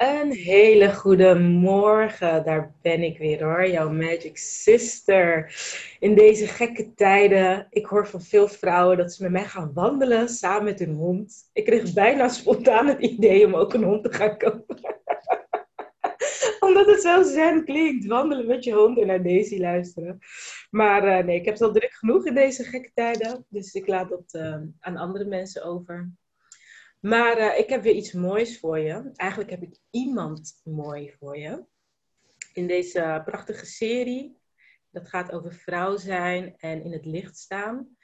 Een hele goede morgen, daar ben ik weer hoor, jouw Magic Sister. In deze gekke tijden, ik hoor van veel vrouwen dat ze met mij gaan wandelen samen met hun hond. Ik kreeg bijna spontaan het idee om ook een hond te gaan kopen. Omdat het zo zen klinkt, wandelen met je hond en naar Daisy luisteren. Maar uh, nee, ik heb het al druk genoeg in deze gekke tijden, dus ik laat dat uh, aan andere mensen over. Maar uh, ik heb weer iets moois voor je. Eigenlijk heb ik iemand mooi voor je. In deze prachtige serie. Dat gaat over vrouw zijn en in het licht staan.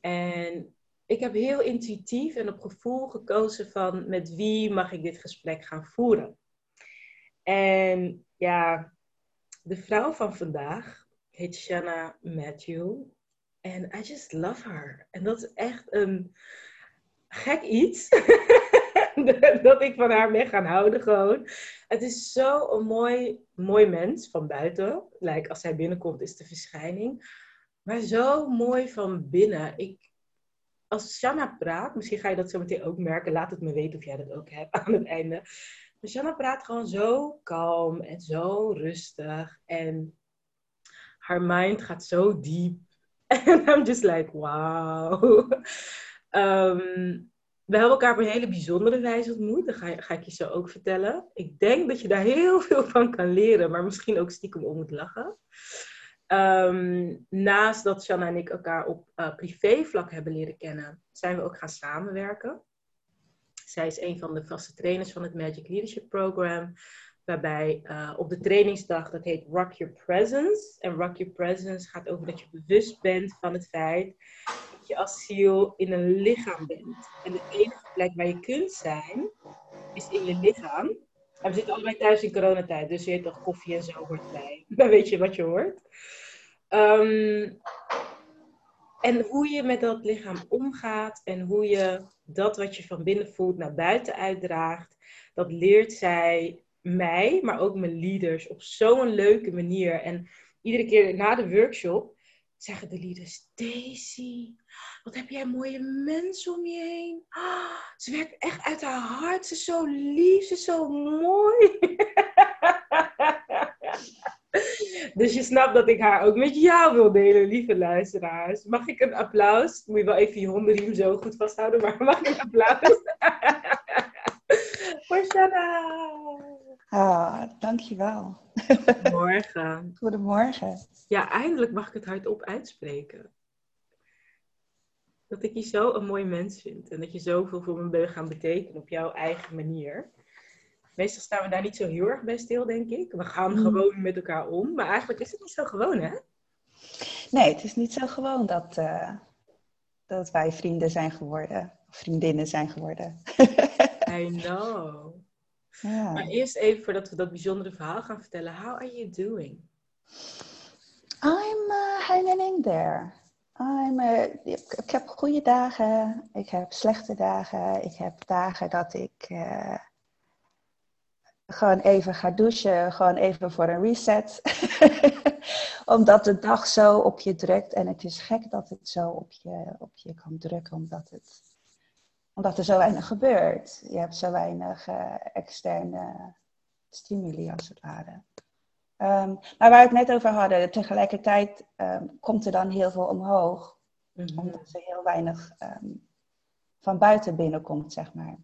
En ik heb heel intuïtief en op gevoel gekozen van met wie mag ik dit gesprek gaan voeren. En ja, de vrouw van vandaag heet Shanna Matthew. En I just love her. En dat is echt een gek iets. dat ik van haar ben gaan houden gewoon. Het is zo een mooi, mooi mens van buiten. Like, als hij binnenkomt is de verschijning. Maar zo mooi van binnen. Ik, als Shanna praat, misschien ga je dat zo meteen ook merken. Laat het me weten of jij dat ook hebt aan het einde. Maar Shanna praat gewoon zo kalm en zo rustig. En haar mind gaat zo diep. En I'm just like, wow. Um, we hebben elkaar op een hele bijzondere wijze ontmoet. Dat ga, ga, ik je zo ook vertellen. Ik denk dat je daar heel veel van kan leren, maar misschien ook stiekem om moet lachen. Um, naast dat Shanna en ik elkaar op uh, privévlak hebben leren kennen, zijn we ook gaan samenwerken. Zij is een van de vaste trainers van het Magic Leadership Program. Waarbij uh, op de trainingsdag, dat heet Rock Your Presence. En Rock Your Presence gaat over dat je bewust bent van het feit je als ziel in een lichaam bent. En de enige plek waar je kunt zijn, is in je lichaam. En we zitten allebei thuis in coronatijd, dus je hebt toch koffie en zo hoort bij. Dan weet je wat je hoort. Um, en hoe je met dat lichaam omgaat en hoe je dat wat je van binnen voelt naar buiten uitdraagt, dat leert zij mij, maar ook mijn leaders op zo'n leuke manier. En iedere keer na de workshop zeggen de leaders: Daisy, wat heb jij mooie mensen om je heen. Ah, ze werkt echt uit haar hart. Ze is zo lief, ze is zo mooi. dus je snapt dat ik haar ook met jou wil delen, lieve luisteraars. Mag ik een applaus? Moet je wel even je hondenriem zo goed vasthouden, maar mag ik een applaus? Voor. Ah, dankjewel. Morgen. Goedemorgen. Ja, eindelijk mag ik het hardop uitspreken. Dat ik je zo een mooi mens vind. En dat je zoveel voor me bent gaan betekenen op jouw eigen manier. Meestal staan we daar niet zo heel erg bij stil, denk ik. We gaan mm. gewoon met elkaar om. Maar eigenlijk is het niet zo gewoon, hè? Nee, het is niet zo gewoon dat, uh, dat wij vrienden zijn geworden. Of vriendinnen zijn geworden. I know. Ja. Maar eerst even voordat we dat bijzondere verhaal gaan vertellen. How are you doing? I'm uh, hanging in there. I'm, uh, ik, heb goede dagen, ik heb slechte dagen, ik heb dagen dat ik uh, gewoon even ga douchen, gewoon even voor een reset. omdat de dag zo op je drukt en het is gek dat het zo op je, op je kan drukken, omdat, het, omdat er zo weinig gebeurt. Je hebt zo weinig uh, externe stimuli als het ware. Um, maar waar we het net over hadden, tegelijkertijd um, komt er dan heel veel omhoog. Mm-hmm. Omdat er heel weinig um, van buiten binnenkomt, zeg maar.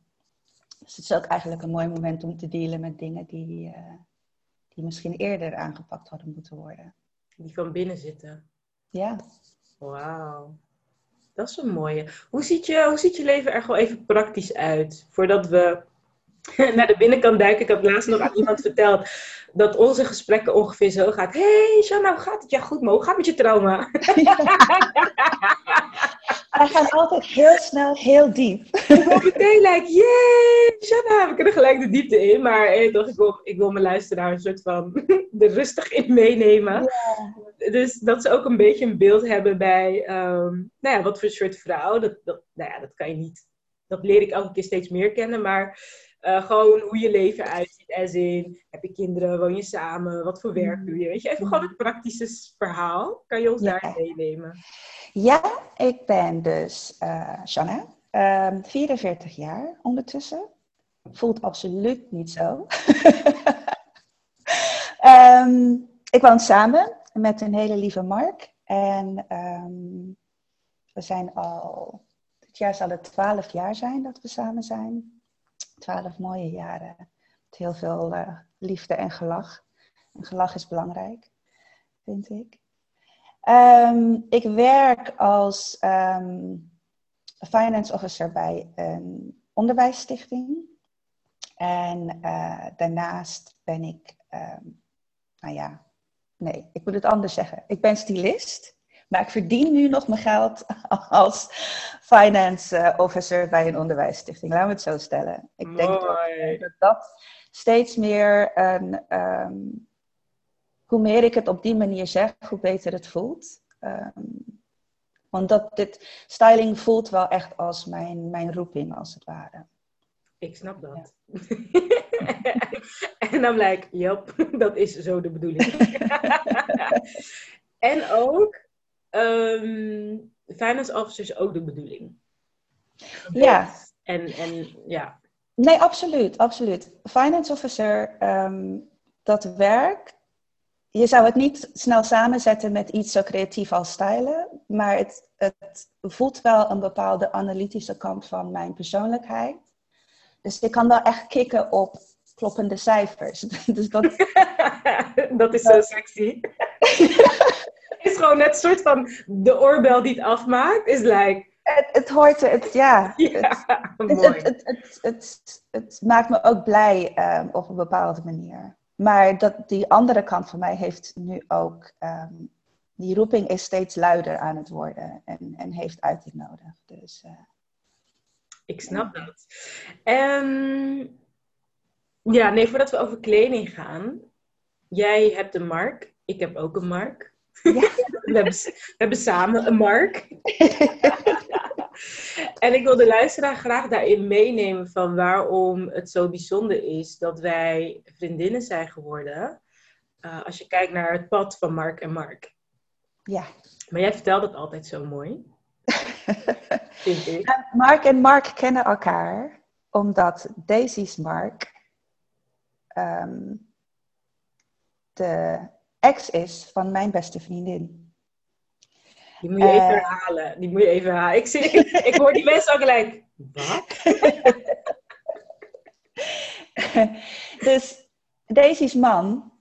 Dus het is ook eigenlijk een mooi moment om te dealen met dingen die, uh, die misschien eerder aangepakt hadden moeten worden. Die van binnen zitten. Ja. Wauw. Dat is een mooie. Hoe ziet, je, hoe ziet je leven er gewoon even praktisch uit? Voordat we naar de binnenkant duiken. Ik had laatst nog aan iemand verteld dat onze gesprekken ongeveer zo gaat. hey, Shanna, hoe gaat het? Ja, goed, maar hoe gaat het met je trauma? Wij gaan altijd heel snel, heel diep. Ik word meteen like, yay, Shanna, we kunnen gelijk de diepte in. Maar hey, toch, ik, wil, ik wil mijn luisteraar een soort van er rustig in meenemen. Dus dat ze ook een beetje een beeld hebben bij, um, nou ja, wat voor soort vrouw. Dat, dat, nou ja, dat kan je niet, dat leer ik elke keer steeds meer kennen. Maar uh, gewoon hoe je leven uitziet. As in, heb je kinderen, woon je samen, wat voor werk doe je? Weet je, even gewoon het praktische verhaal. Kan je ons ja. daar meenemen? Ja, ik ben dus uh, Shanna, um, 44 jaar ondertussen. voelt absoluut niet zo. Ehm, ik woon samen met een hele lieve Mark. En ehm, we zijn al, dit jaar zal het twaalf jaar zijn dat we samen zijn. Twaalf mooie jaren. Met heel veel uh, liefde en gelach. En gelach is belangrijk, vind ik. Um, ik werk als um, finance officer bij een onderwijsstichting. En uh, daarnaast ben ik, um, nou ja, nee, ik moet het anders zeggen. Ik ben stylist, maar ik verdien nu nog mijn geld als finance uh, officer bij een onderwijsstichting. Laten we het zo stellen. Ik Mooi. denk dat, dat dat steeds meer een hoe meer ik het op die manier zeg, hoe beter het voelt. Um, want dat, dit styling voelt wel echt als mijn, mijn roeping, als het ware. Ik snap dat. en dan blijkt, jop, dat is zo de bedoeling. en ook, um, finance officer is ook de bedoeling. Ja. En, en ja. Nee, absoluut, absoluut. Finance officer, um, dat werk, je zou het niet snel samenzetten met iets zo creatief als stylen, maar het, het voelt wel een bepaalde analytische kant van mijn persoonlijkheid. Dus ik kan wel echt kicken op kloppende cijfers. dus dat, dat is zo sexy. Het is gewoon net soort van de oorbel die het afmaakt, is like... Het, het hoort, het, ja. ja het, het, het, het, maakt me ook blij um, op een bepaalde manier. Maar dat, die andere kant van mij heeft nu ook, um, die roeping is steeds luider aan het worden en, en heeft uiting nodig. Dus, uh, ik snap ja. dat. Um, ja, nee, voordat we over kleding gaan. Jij hebt een mark, ik heb ook een mark. Ja. we, hebben, we hebben samen een mark. en ik wil de luisteraar graag daarin meenemen van waarom het zo bijzonder is dat wij vriendinnen zijn geworden. Uh, als je kijkt naar het pad van Mark en Mark. Ja. Maar jij vertelt het altijd zo mooi. vind ik. Mark en Mark kennen elkaar omdat Daisy's Mark um, de ex is van mijn beste vriendin. Die moet je even uh, herhalen. Die moet je even herhalen. Ik, zie, ik hoor die mensen ook gelijk. Wat? dus Daisy's man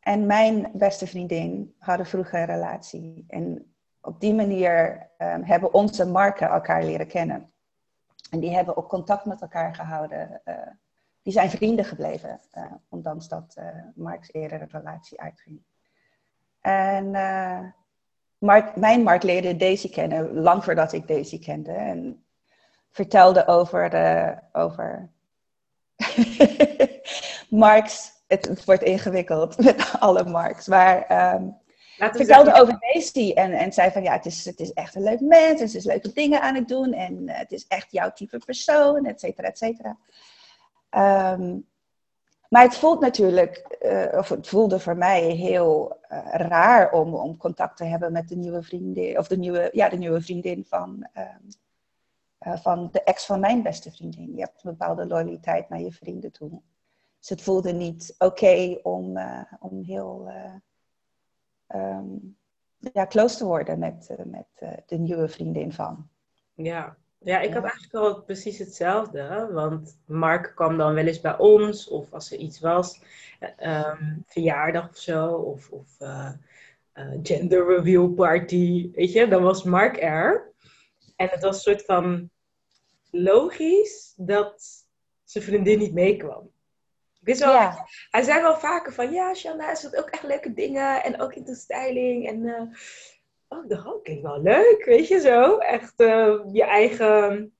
en mijn beste vriendin hadden vroeger een relatie. En op die manier um, hebben onze marken elkaar leren kennen. En die hebben ook contact met elkaar gehouden. Uh, die zijn vrienden gebleven, uh, ondanks dat uh, Mark's eerdere relatie uitging. En Mark, mijn Mark leerde Daisy kennen, lang voordat ik Daisy kende. En vertelde over, de, over Marks. Het, het, wordt ingewikkeld met alle Marks. Maar um, vertelde over Daisy en, en zei van ja, het is, het is echt een leuk mens. Het is leuke dingen aan het doen. En uh, het is echt jouw type persoon, et cetera, et cetera. Um, maar het voelt natuurlijk, uh, of het voelde voor mij heel raar om, om contact te hebben met de nieuwe vriendin, of de nieuwe, ja, de nieuwe vriendin van, um, uh, van de ex van mijn beste vriendin. Je hebt een bepaalde loyaliteit naar je vrienden toe. Dus het voelde niet oké om, om heel um, ja, close te worden met, met de nieuwe vriendin van. Ja, ja, ik had eigenlijk al precies hetzelfde. Want Mark kwam dan wel eens bij ons, of als er iets was, um, verjaardag of zo, of, of uh, uh, gender reveal party, weet je, dan was Mark er. En het was een soort van logisch dat zijn vriendin niet meekwam. Wist wel, ja. Hij zei wel vaker van, ja, Shanna, is dat ook echt leuke dingen, en ook in de styling, en... Uh, oh, dat oh, klinkt wel leuk, weet je zo. Echt uh, je eigen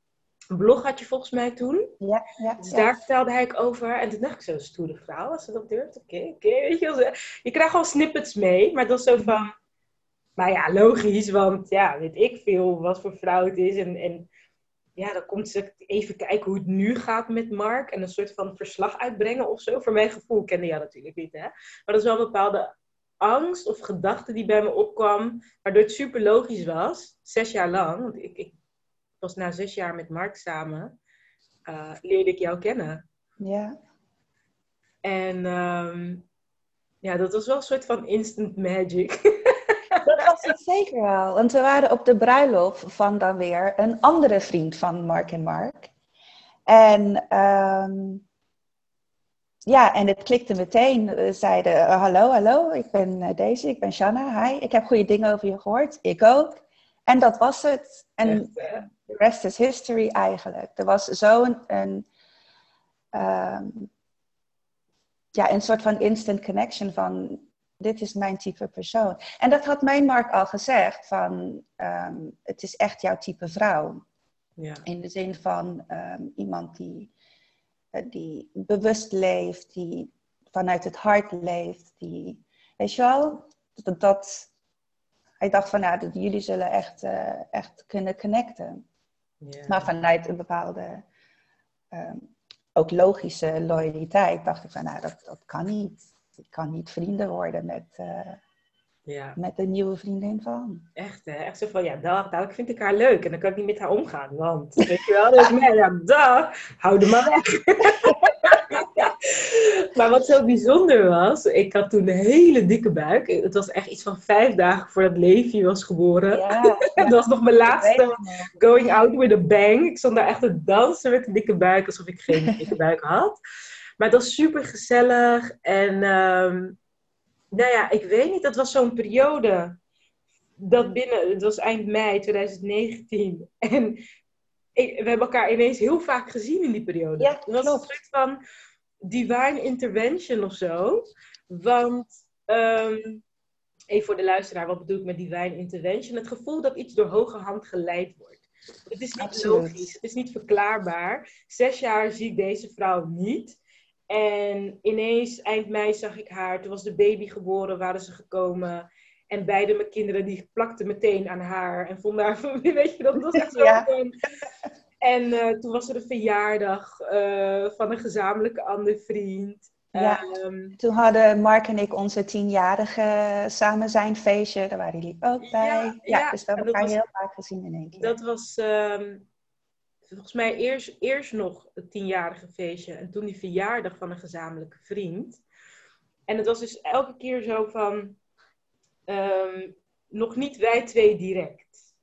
blog had je volgens mij toen. Ja, ja. Dus daar vertelde hij over. En toen dacht ik zo, stoere vrouw, als ze dat durft. Oké, okay, oké, okay, weet je. Je krijgt gewoon snippets mee, maar dat is zo van... Maar ja, logisch, want ja, weet ik veel wat voor vrouw het is. En, en ja, dan komt ze even kijken hoe het nu gaat met Mark. En een soort van verslag uitbrengen of zo. Voor mijn gevoel kende jij natuurlijk niet, hè. Maar dat is wel een bepaalde angst of gedachte die bij me opkwam, waardoor het super logisch was, zes jaar lang, want ik, ik was na zes jaar met Mark samen, uh, leerde ik jou kennen. Ja. En ehm, ja, dat was wel een soort van instant magic. Dat was het zeker wel. Want we waren op de bruiloft van dan weer een andere vriend van Mark en Mark. En ehm, ja, en het klikte meteen. We zeiden, uh, hallo, hallo, ik ben uh, deze, ik ben Shanna, hi. Ik heb goede dingen over je gehoord, ik ook. En dat was het. En the rest is history eigenlijk. Er was zo'n een, um, ja, een soort van instant connection van dit is mijn type persoon. En dat had mijn Mark al gezegd, van um, het is echt jouw type vrouw. Ja. In de zin van um, iemand die, die bewust leeft, die vanuit het hart leeft, die, weet je wel, dat, dat hij dacht van, nou, jullie zullen echt, uh, echt kunnen connecten. Maar vanuit een bepaalde, um, ook logische loyaliteit, dacht ik van, nou, dat, dat kan niet. Ik kan niet vrienden worden met, uh, ja. met een nieuwe vriendin van. Echt, hè? Echt zo van, ja, dag, dag, ik vind ik haar leuk. En dan kan ik niet met haar omgaan, want, weet je wel, dus, nee, ja, dag, hou er maar weg. maar wat zo bijzonder was, ik had toen een hele dikke buik. Het was echt iets van vijf dagen voordat Levi was geboren. Ja, dat was nog mijn laatste going out with a bang. Ik stond daar echt te dansen met een dikke buik, alsof ik geen dikke buik had. Maar het was super gezellig. En um, nou ja, ik weet niet, dat was zo'n periode. Dat binnen, het was eind mei 2019. En ik, we hebben elkaar ineens heel vaak gezien in die periode. Ja, het was een soort van divine intervention of zo. Want, um, even voor de luisteraar, wat bedoel ik met divine intervention? Het gevoel dat iets door hoge hand geleid wordt. Het is niet Absoluut. logisch, het is niet verklaarbaar. Zes jaar zie ik deze vrouw niet. En ineens, eind mei zag ik haar. Toen was de baby geboren, waren ze gekomen. En beide mijn kinderen, die plakten meteen aan haar. En vonden haar, weet je, dat was echt zo. Ja. En uh, toen was er een verjaardag uh, van een gezamenlijke andere vriend. Ja. Um, toen hadden Mark en ik onze tienjarige samen zijn feestje. Daar waren jullie ook bij. Ja, ja, ja dus we hebben elkaar was, heel vaak gezien in één keer. Dat was um, volgens mij eerst, eerst nog het tienjarige feestje. En toen die verjaardag van een gezamenlijke vriend. En het was dus elke keer zo van... Um, nog niet wij twee direct.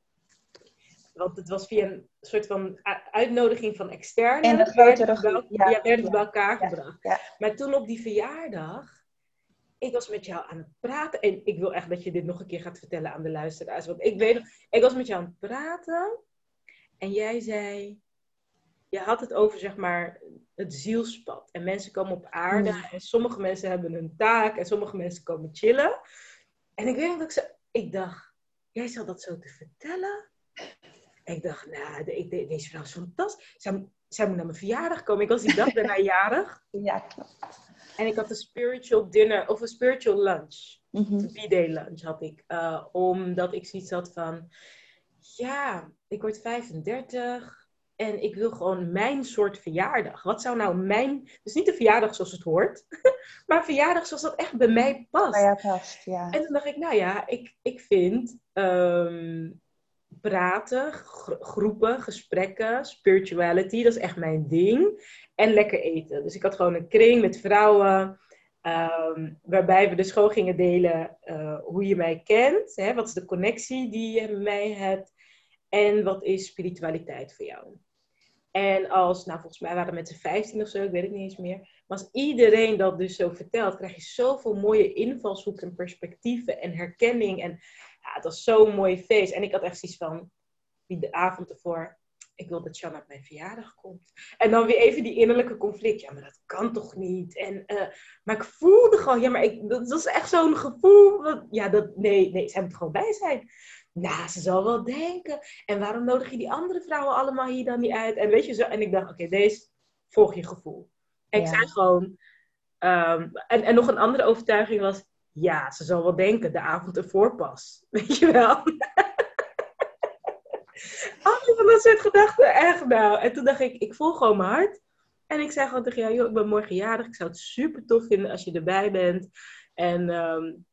Want het was via een soort van uitnodiging van externe. En een grotere groep. Ja, ja, werden we bij elkaar ja, gebracht. Ja. Maar toen op die verjaardag, ik was met jou aan het praten. En ik wil echt dat je dit nog een keer gaat vertellen aan de luisteraars. Want ik weet nog, ik was met jou aan het praten. En jij zei, je had het over zeg maar het zielspad. En mensen komen op aarde. En sommige mensen hebben een taak. En sommige mensen komen chillen. En ik weet nog dat ik, zo, ik dacht, jij zal dat zo te vertellen? Ik dacht, nou, de, de, deze vrouw is fantastisch. Zij, zij moet naar mijn verjaardag komen. Ik was die dag daarna jarig. Ja, klopt. En ik had een spiritual dinner, of een spiritual lunch. Mm Een B-day lunch had ik. Uh, omdat ik zoiets had van, ja, ik word 35 en ik wil gewoon mijn soort verjaardag. Wat zou nou mijn, dus niet de verjaardag zoals het hoort, maar een verjaardag zoals dat echt bij mij past. Bij jou past, ja. En toen dacht ik, nou ja, ik, ik vind um, praten, gro groepen, gesprekken, spirituality, dat is echt mijn ding. En lekker eten. Dus ik had gewoon een kring met vrouwen. Um, waarbij we dus gewoon gingen delen uh, hoe je mij kent. Hè? Wat is de connectie die je met mij hebt? En wat is spiritualiteit voor jou? En als, nou volgens mij waren we met z'n 15 of zo, ik weet het niet eens meer. Maar als iedereen dat dus zo vertelt, krijg je zoveel mooie invalshoeken en perspectieven en herkenning. En ja, het was zo'n mooi feest. En ik had echt zoiets van, die de avond ervoor, ik wil dat Shanna op mijn verjaardag komt. En dan weer even die innerlijke conflict. Ja, maar dat kan toch niet? En, uh, maar ik voelde gewoon, ja, maar ik, dat was echt zo'n gevoel. Ja, dat, nee, nee, zij moet gewoon bij zijn. Nou, ze zal wel denken. En waarom nodig je die andere vrouwen allemaal hier dan niet uit? En weet je zo. En ik dacht, oké, okay, deze volg je gevoel. En ik zei gewoon. Um, en, en nog een andere overtuiging was. Ja, ze zal wel denken, de avond ervoor pas. Weet je wel? Alle van dat soort gedachten, echt nou. En toen dacht ik, ik voel gewoon mijn hart. En ik zei gewoon tegen jou, joh, ik ben morgen jarig. Ik zou het super tof vinden als je erbij bent. En um,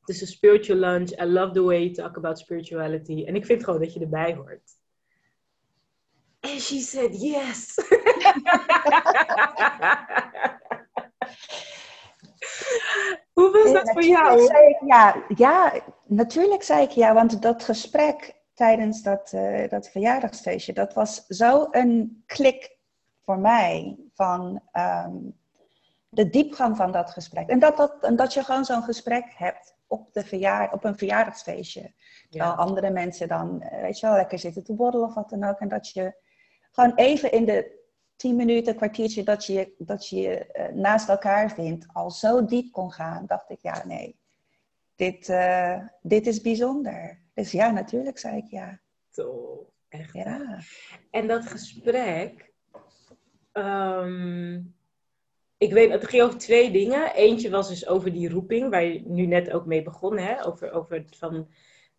het is een spiritual lunch. I love the way you talk about spirituality. En ik vind gewoon dat je erbij hoort. And she said yes. Hoe was dat voor jou? Ik, ja, ja, natuurlijk zei ik ja, want dat gesprek tijdens dat, uh, dat verjaardagsfeestje, dat was zo een klik voor mij van ehm, de diepgang van dat gesprek. En dat, dat, en dat je gewoon zo'n gesprek hebt op, de verjaar, op een verjaardagsfeestje. Terwijl andere mensen dan, eh, weet je wel, lekker zitten te borrelen of wat dan ook. En dat je gewoon even in de tien minuten, kwartiertje dat je dat je uh, naast elkaar vindt, al zo diep kon gaan, dacht ik, ja, nee, dit, uh, dit is bijzonder. Dus ja, natuurlijk zei ik ja. Toch, echt. Ja. En dat gesprek, um, ik weet, het ging over twee dingen. Eentje was dus over die roeping, waar je nu net ook mee begon, hè? Over, over van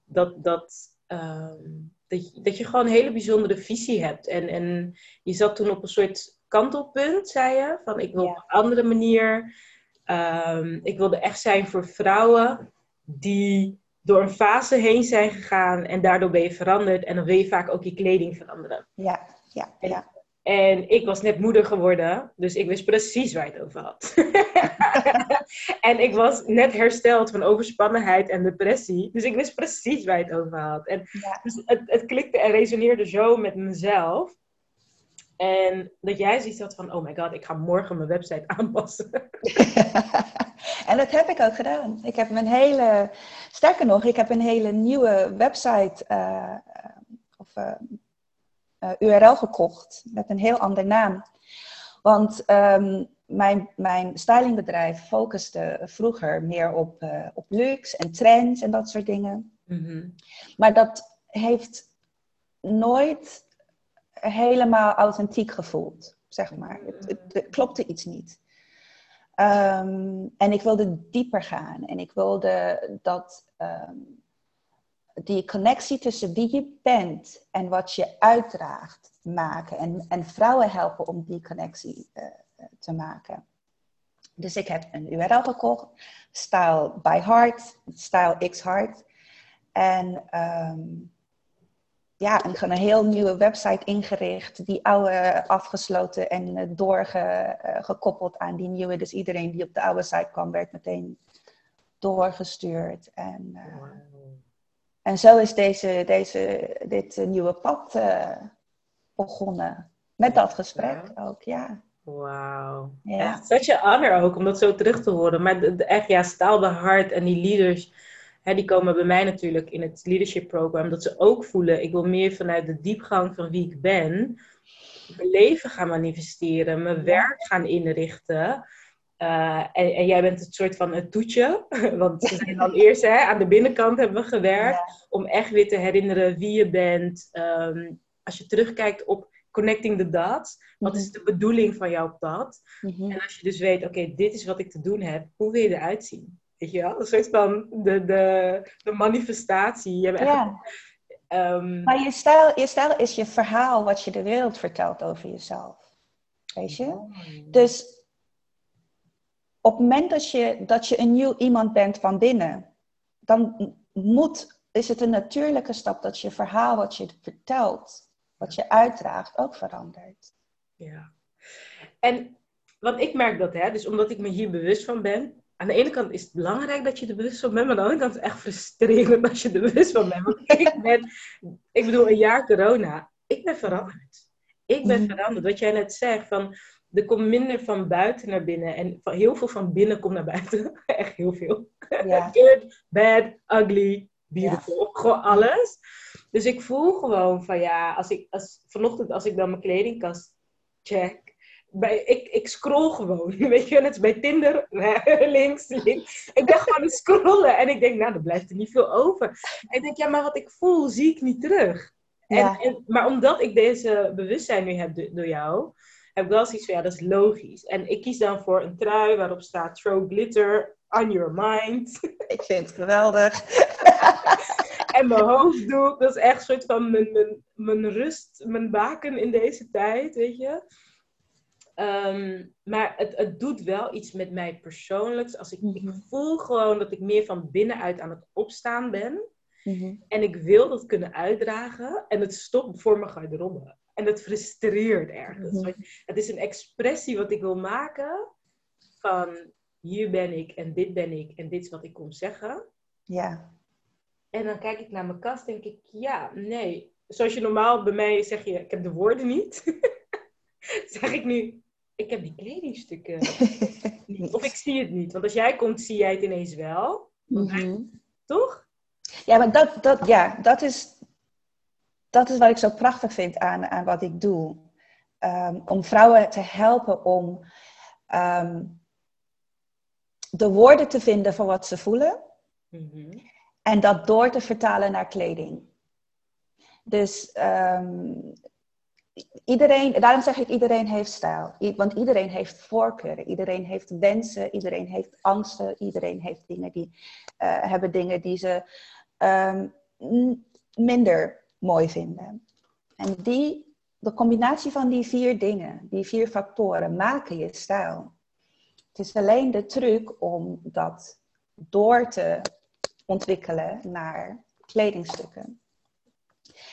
dat, dat, um, dat, je, dat je gewoon een hele bijzondere visie hebt. En, en je zat toen op een soort kantelpunt, zei je, van ik wil op een andere manier. Um, ik wilde echt zijn voor vrouwen die door een fase heen zijn gegaan en daardoor ben je veranderd. En dan wil je vaak ook je kleding veranderen. Ja, ja, ja. En ik was net moeder geworden, dus ik wist precies waar je het over had. en ik was net hersteld van overspannenheid en depressie, dus ik wist precies waar je het over had. En dus het, het klikte en resoneerde zo met mezelf. En dat jij ziet dat van, oh my god, ik ga morgen mijn website aanpassen. en dat heb ik ook gedaan. Ik heb mijn hele, sterker nog, ik heb een hele nieuwe website uh, of uh, uh, URL gekocht met een heel ander naam. Want um, mijn, mijn stylingbedrijf focuste vroeger meer op, op luxe en trends en dat soort dingen. Mm-hmm. Maar dat heeft nooit helemaal authentiek gevoeld, zeg maar. Het, het, het klopte iets niet. Um, en ik wilde dieper gaan en ik wilde dat um, die connectie tussen wie je bent en wat je uitdraagt maken. En, en vrouwen helpen om die connectie uh, te maken. Dus ik heb een URL gekocht, Style by Heart, Style X Heart. En um, ja, en gewoon een heel nieuwe website ingericht. Die oude afgesloten en doorgekoppeld aan die nieuwe. Dus iedereen die op de oude site kwam, werd meteen doorgestuurd. En uh, en zo is deze, deze, dit eh, nieuwe pad uh, begonnen. Met dat gesprek ja. ook, ja. Wauw. Ja. Echt such an honor ook om dat zo terug te horen. Maar de, de, echt, ja, staalde hart en die leaders, hè, die komen bij mij natuurlijk in het leadership program. Dat ze ook voelen, ik wil meer vanuit de diepgang van wie ik ben, mijn leven gaan manifesteren, mijn werk gaan inrichten. Uh, en, en, jij bent het soort van het toetje. Want we zijn dan eerst hè, aan de binnenkant hebben we gewerkt. Om echt weer te herinneren wie je bent. Um, als je terugkijkt op connecting the dots. Wat is mhm. de bedoeling van jouw pad? Mm-hmm. En als je dus weet, oké, dit is wat ik te doen heb. Hoe wil je eruit zien? Weet je wel? Een soort van de, de, de manifestatie. Je ja. Um... Maar je stijl, je stijl is je verhaal wat je de wereld vertelt over jezelf. Weet je? Oh. Dus op het moment dat je, dat je een nieuw iemand bent van binnen, dan moet, is het een natuurlijke stap dat je verhaal wat je vertelt, wat je uitdraagt, ook verandert. Ja. En, want ik merk dat, hè, dus omdat ik me hier bewust van ben, aan de ene kant is het belangrijk dat je er bewust van bent, maar aan de andere kant is het echt frustrerend als je er bewust van bent. Want ik ben, ik bedoel, een jaar corona, ik ben veranderd. Ik ben mhm. veranderd. Wat jij net zegt, van er komt minder van buiten naar binnen. En van, heel veel van binnen komt naar buiten. Echt heel veel. Ja. Good, bad, ugly, beautiful. Ja. Gewoon alles. Dus ik voel gewoon van ja, als ik, als, vanochtend als ik dan mijn kledingkast check. Bij, ik, ik scroll gewoon. Weet je, net bij Tinder. links, links. Ik ben gewoon aan het scrollen. En ik denk, nou, er blijft er niet veel over. En ik denk, ja, maar wat ik voel, zie ik niet terug. En, en, maar omdat ik deze bewustzijn nu heb door jou, heb ik wel zoiets van, ja, dat is logisch. En ik kies dan voor een trui waarop staat throw glitter on your mind. Ik vind het geweldig. en mijn hoofddoek, dat is echt een soort van mijn, mijn, mijn rust, mijn baken in deze tijd, weet je. Um, maar het, het doet wel iets met mij persoonlijks. Als ik, ik mhm. voel gewoon dat ik meer van binnenuit aan het opstaan ben. Mm -hmm. En ik wil dat kunnen uitdragen. En het stopt voor mijn garderobe. En dat frustreert ergens. Mhm. Het is een expressie wat ik wil maken van hier ben ik en dit ben ik en dit is wat ik kom zeggen. Ja. En dan kijk ik naar mijn kast denk ik, ja, nee. Zoals je normaal bij mij zeg je, ik heb de woorden niet. zeg ik nu, ik heb die kledingstukken niet. Of ik zie het niet. Want als jij komt, zie jij het ineens wel. Mhm. Toch? Ja, maar dat, dat, ja, dat, is, dat is wat ik zo prachtig vind aan, aan wat ik doe. Ehm, om vrouwen te helpen om ehm, de woorden te vinden voor wat ze voelen. Mhm. En dat door te vertalen naar kleding. Dus ehm, iedereen, daarom zeg ik iedereen heeft stijl. Want iedereen heeft voorkeuren, iedereen heeft wensen, iedereen heeft angsten, iedereen heeft dingen die, eh, hebben dingen die ze ehm, minder mooi vinden. En die, de combinatie van die vier dingen, die vier factoren, maken je stijl. Het is alleen de truc om dat door te ontwikkelen naar kledingstukken.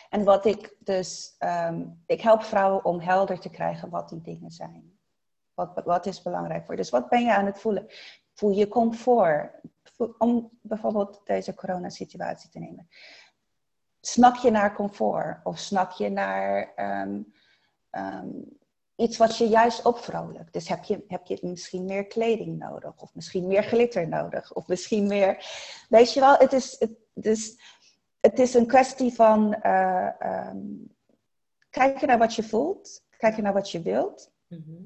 En wat ik dus, ehm, ik help vrouwen om helder te krijgen wat die dingen zijn. Wat, wat is belangrijk voor je? Dus wat ben je aan het voelen? Voel je comfort? Om bijvoorbeeld deze coronasituatie te nemen. Snak je naar comfort? Of snak je naar ehm, ehm, iets wat je juist opvrolijkt? Dus heb je, heb je misschien meer kleding nodig? Of misschien meer glitter nodig? Of misschien meer... Weet je wel, het is... Het, dus, het is een kwestie van eh, ehm, kijken naar wat je voelt, kijken naar wat je wilt. Mhm.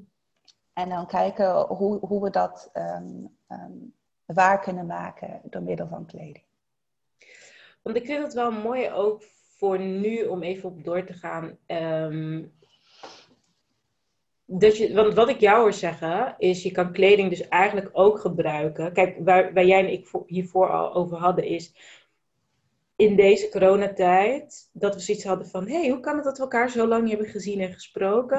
En dan kijken hoe, hoe we dat ehm, ehm, waar kunnen maken door middel van kleding. Want ik vind het wel mooi ook voor nu om even op door te gaan. dat je, want wat ik jou hoor zeggen, is je kan kleding dus eigenlijk ook gebruiken. Kijk, waar, waar jij en ik voor- hiervoor al over hadden, is in deze coronatijd dat we zoiets hadden van: hé, hey, hoe kan het dat we elkaar zo lang niet hebben gezien en gesproken?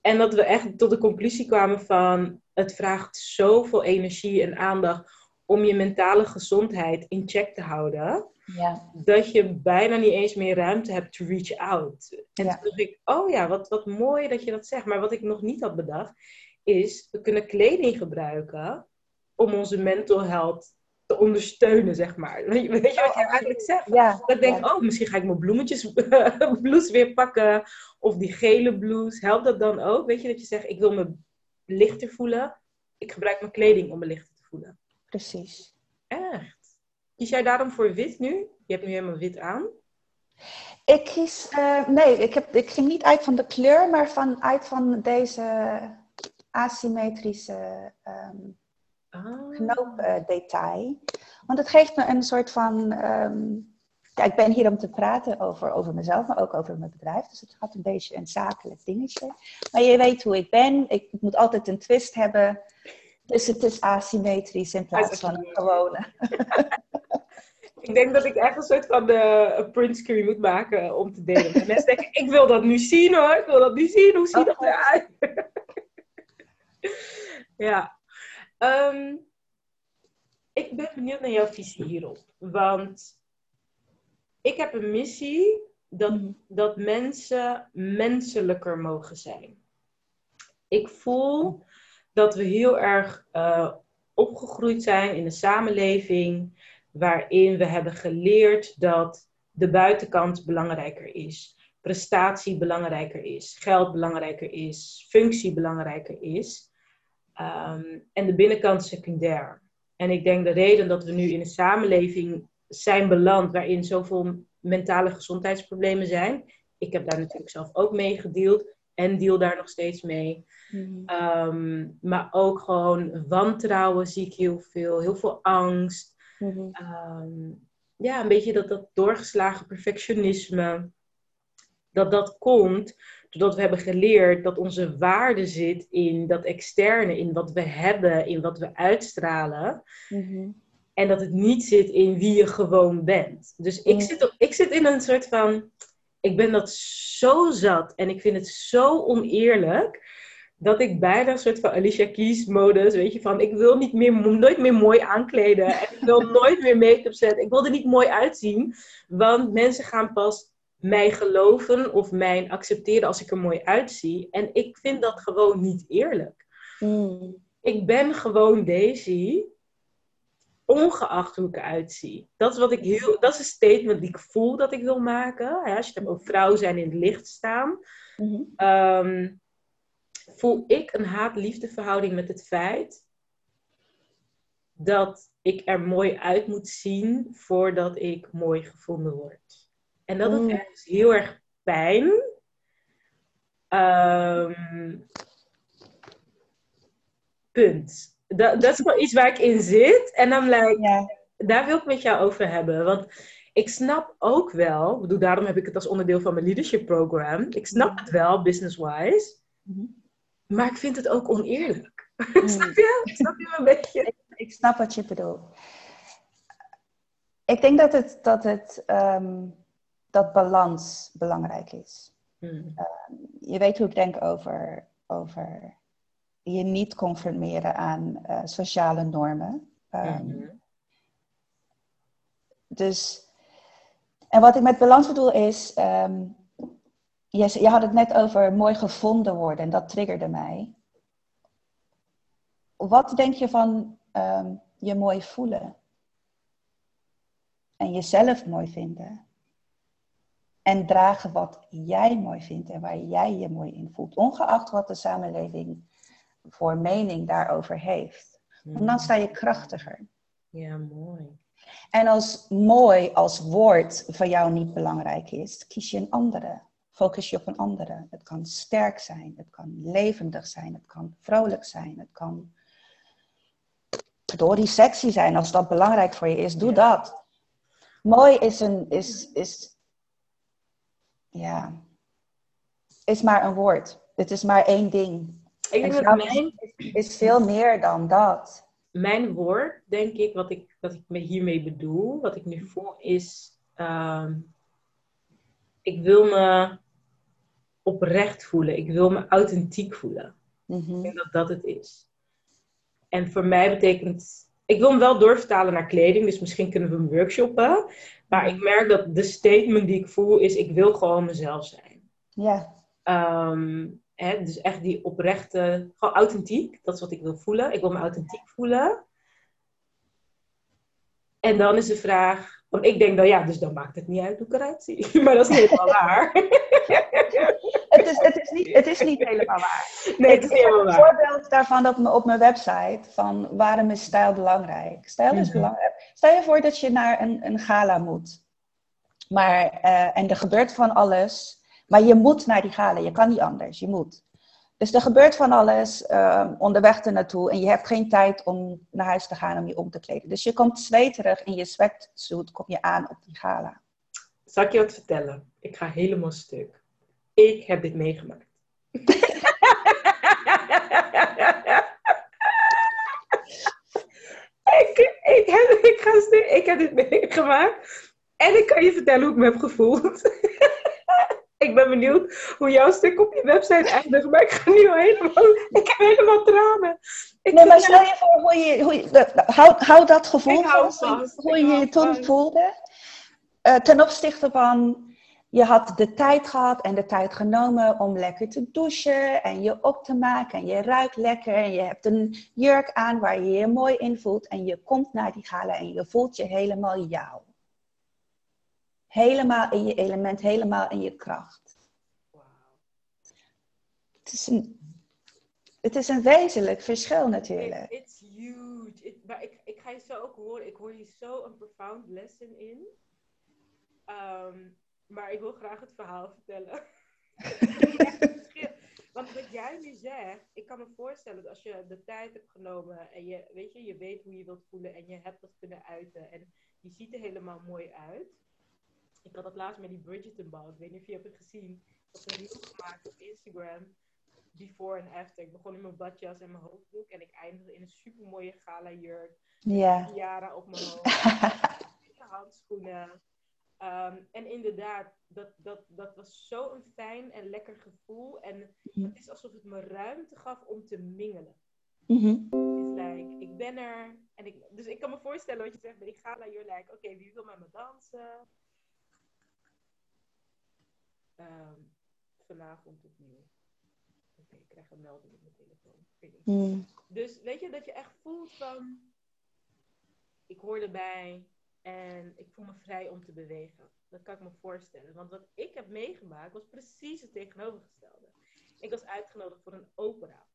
En dat we echt tot de conclusie kwamen van het vraagt zoveel energie en aandacht om je mentale gezondheid in check te houden, Ja, dat je bijna niet eens meer ruimte hebt to reach out. En Ja. toen dacht ik, oh ja, wat, wat mooi dat je dat zegt. Maar wat ik nog niet had bedacht, is we kunnen kleding gebruiken om onze mental health te ondersteunen, zeg maar. Weet je, wat je eigenlijk zegt? ja, Dat ik denk, ja. oh, misschien ga ik mijn bloemetjes blouse weer pakken. Of die gele blouse. Helpt dat dan ook? Weet je, dat je zegt, ik wil me lichter voelen. Ik gebruik mijn kleding om me lichter te voelen. precies. Echt. Kies jij daarom voor wit nu? Je hebt nu helemaal wit aan. Ik kies, eh, nee, ik, heb, ik ging niet uit van de kleur, maar van, uit van deze asymmetrische ehm Ah. knoopdetail. Want het geeft me een soort van. ehm, ja, ik ben hier om te praten over, over mezelf, maar ook over mijn bedrijf. Dus het gaat een beetje een zakelijk dingetje. Maar je weet hoe ik ben. Ik moet altijd een twist hebben. Dus het is asymmetrisch in plaats van een gewone. Ik denk dat ik echt een soort van de printscreen moet maken om te delen. En mensen denken, ik wil dat nu zien hoor. Ik wil dat nu zien. Hoe ziet dat eruit? ja. Ehm, ik ben benieuwd naar jouw visie hierop. Want ik heb een missie dat, Mhm. dat mensen menselijker mogen zijn. Ik voel dat we heel erg eh, opgegroeid zijn in een samenleving waarin we hebben geleerd dat de buitenkant belangrijker is, prestatie belangrijker is, geld belangrijker is, functie belangrijker is ehm, en de binnenkant secundair. En ik denk de reden dat we nu in een samenleving zijn beland waarin zoveel mentale gezondheidsproblemen zijn. Ik heb daar natuurlijk zelf ook mee gedeeld en deal daar nog steeds mee. Ehm, maar ook gewoon wantrouwen zie ik heel veel, heel veel angst. Mhm. Ehm, ja, een beetje dat, dat doorgeslagen perfectionisme. Dat dat komt doordat we hebben geleerd dat onze waarde zit in dat externe, in wat we hebben, in wat we uitstralen. Mhm. En dat het niet zit in wie je gewoon bent. Dus ik zit, op, ik zit in een soort van. Ik ben dat zo zat en ik vind het zo oneerlijk. Dat ik bijna een soort van Alicia Keys modus, weet je, van ik wil niet meer, nooit meer mooi aankleden. En ik wil nooit meer make-up zetten. Ik wil er niet mooi uitzien. Want mensen gaan pas mij geloven of mij accepteren als ik er mooi uitzie. En ik vind dat gewoon niet eerlijk. Mm. Ik ben gewoon Daisy, ongeacht hoe ik eruit zie. Dat is, wat ik heel, dat is een statement die ik voel dat ik wil maken. Hè? Als je het hebt over vrouw zijn in het licht staan. Mhm. Ehm, voel ik een haat-liefde verhouding met het feit dat ik er mooi uit moet zien voordat ik mooi gevonden word. En dat doet Mm. ergens heel erg pijn. Ehm, punt. Dat, dat is gewoon iets waar ik in zit. En dan like, Ja. daar wil ik met jou over hebben. Want ik snap ook wel, ik bedoel, daarom heb ik het als onderdeel van mijn leadership program. Ik snap het wel, business-wise. Mhm. Maar ik vind het ook oneerlijk. Mm. snap je? Snap je me een beetje? Ik snap wat je bedoelt. Ik denk dat het, dat het ehm, dat balans belangrijk is. Hmm. Je weet hoe ik denk over, over je niet conformeren aan eh, sociale normen. Ehm, Mhm. Dus, en wat ik met balans bedoel is, ehm, je, je had het net over mooi gevonden worden en dat triggerde mij. Wat denk je van ehm, je mooi voelen? En jezelf mooi vinden? En dragen wat jij mooi vindt en waar jij je mooi in voelt, ongeacht wat de samenleving voor mening daarover heeft. Want dan sta je krachtiger. Ja, mooi. En als mooi als woord voor jou niet belangrijk is, kies je een andere. Focus je op een andere. Het kan sterk zijn, het kan levendig zijn, het kan vrolijk zijn, het kan verdorie sexy zijn. Als dat belangrijk voor je is, doe dat. Mooi is een, is, is, ja, is maar een woord. Het is maar één ding. Ik En denk dat mijn, is, is veel meer dan dat. mijn woord, denk ik, wat ik, wat ik me hiermee bedoel, wat ik nu voel, is... ehm, ik wil me oprecht voelen. Ik wil me authentiek voelen. Ik Mhm. denk dat dat het is. En voor mij betekent... Ik wil hem wel doorvertalen naar kleding, dus misschien kunnen we hem workshoppen. Maar ik merk dat de statement die ik voel is, ik wil gewoon mezelf zijn. Ja. Ehm, hè, dus echt die oprechte, gewoon authentiek. Dat is wat ik wil voelen. Ik wil me authentiek voelen. En dan is de vraag, want ik denk dan ja, dus dan maakt het niet uit hoe ik eruit zie. Maar dat is niet helemaal waar. Het is, het, is niet, het is niet helemaal waar. Nee, het is ik, ik helemaal een waar. voorbeeld daarvan op, mijn- op mijn website. Van waarom is stijl belangrijk? Stijl is Mhm. belangrijk. Stel je voor dat je naar een, een gala moet. Maar, eh, en er gebeurt van alles. Maar je moet naar die gala. Je kan niet anders. Je moet. Dus er gebeurt van alles eh, onderweg er naartoe. En je hebt geen tijd om naar huis te gaan om je om te kleden. Dus je komt zweterig in je sweatsuit kom je aan op die gala. Zal ik je wat vertellen? Ik ga helemaal stuk. Ik heb dit meegemaakt. ik, ik, heb, ik, ga ik heb dit meegemaakt. En ik kan je vertellen hoe ik me heb gevoeld. ik ben benieuwd hoe jouw stuk op je website eindigt. Maar ik ga nu al helemaal... Ik heb helemaal tranen. Ik Nee, maar stel je voor hoe je, hoe je dat- hou, hou dat gevoel vast, hoe je je toen voelde. Eh, ten opzichte van, je had de tijd gehad en de tijd genomen om lekker te douchen en je op te maken. En je ruikt lekker en je hebt een jurk aan waar je je mooi in voelt. En je komt naar die gala en je voelt je helemaal jou. Helemaal in je element, helemaal in je kracht. Het is een, het is een wezenlijk verschil natuurlijk. It- It's huge. Maar ik, ik ga je zo ook horen. Ik hoor hier zo een profound lesson in. Ehm, maar ik wil graag het verhaal vertellen. Want wat jij nu zegt, ik kan me voorstellen dat als je de tijd hebt genomen en je weet, je, je weet hoe je wilt voelen en je hebt dat kunnen uiten en je ziet er helemaal mooi uit. Ik had dat laatst met die Bridgerton bal. Ik weet niet of je hebt het gezien. Ik heb een reel gemaakt op Instagram. Before en after. Ik begon in mijn badjas en mijn hoofddoek. En ik eindigde in een super mooie gala jurk. Ja. Tiara op mijn hoofd. handschoenen. Ehm, en inderdaad, dat, dat, dat was zo'n fijn en lekker gevoel. En het is alsof het me ruimte gaf om te mingelen. Mhm. Het is like, ik ben er. En ik, dus ik kan me voorstellen wat je zegt bij die gala jurk. Like, oké, wie wil met me dansen? ehm, vanavond opnieuw. Oké, ik krijg een melding op mijn telefoon. Mm. Dus weet je, dat je echt voelt van, ik hoor erbij en ik voel me vrij om te bewegen. Dat kan ik me voorstellen. Want wat ik heb meegemaakt was precies het tegenovergestelde. Ik was uitgenodigd voor een opera.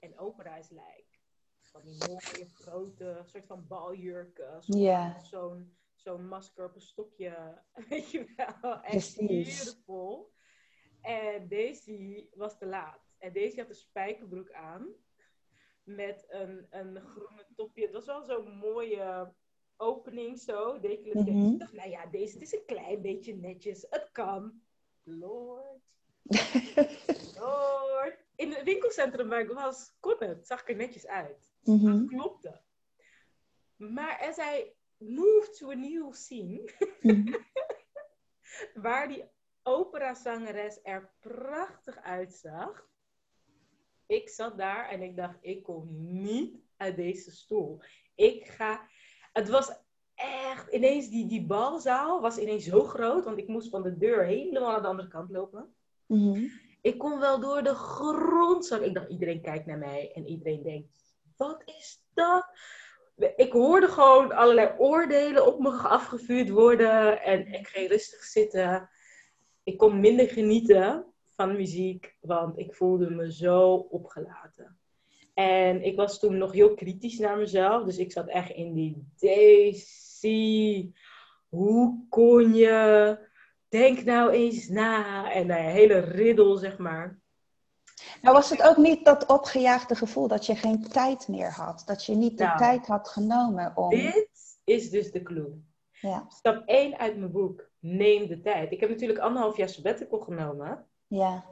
En opera is lijk. Van die mooie, grote, soort van baljurken. Zo'n zo'n masker op een stokje. Weet je wel. Echt beautiful. En Daisy was te laat. En Daisy had een spijkerbroek aan. Met een, een groene topje. Het was wel zo'n mooie opening zo. Decolleté. Dacht, nou ja, deze het is een klein beetje netjes. Het kan. Lord. Lord. In het winkelcentrum waar ik was, kon het. Zag ik er netjes uit. Mhm. Dat klopte. Maar als hij moved to a new scene, Mhm. waar die operazangeres er prachtig uitzag. Ik zat daar en ik dacht, ik kom niet uit deze stoel. Ik ga... Het was echt... Ineens, die, die balzaal was ineens zo groot, want ik moest van de deur helemaal aan de andere kant lopen. Mhm. Ik kon wel door de grond zakken. Ik dacht, iedereen kijkt naar mij en iedereen denkt, wat is dat? Ik hoorde gewoon allerlei oordelen op me afgevuurd worden en ik ging rustig zitten. Ik kon minder genieten van muziek, want ik voelde me zo opgelaten. En ik was toen nog heel kritisch naar mezelf, dus ik zat echt in die Daisy. Hoe kon je? Denk nou eens na. En nou ja, hele riddel, zeg maar. Nou was het ook niet dat opgejaagde gevoel dat je geen tijd meer had. Dat je niet de Nou. tijd had genomen om... Dit is dus de clue. Ja, Stap 1 uit mijn boek. Neem de tijd. Ik heb natuurlijk anderhalf jaar sabbatical genomen. ja,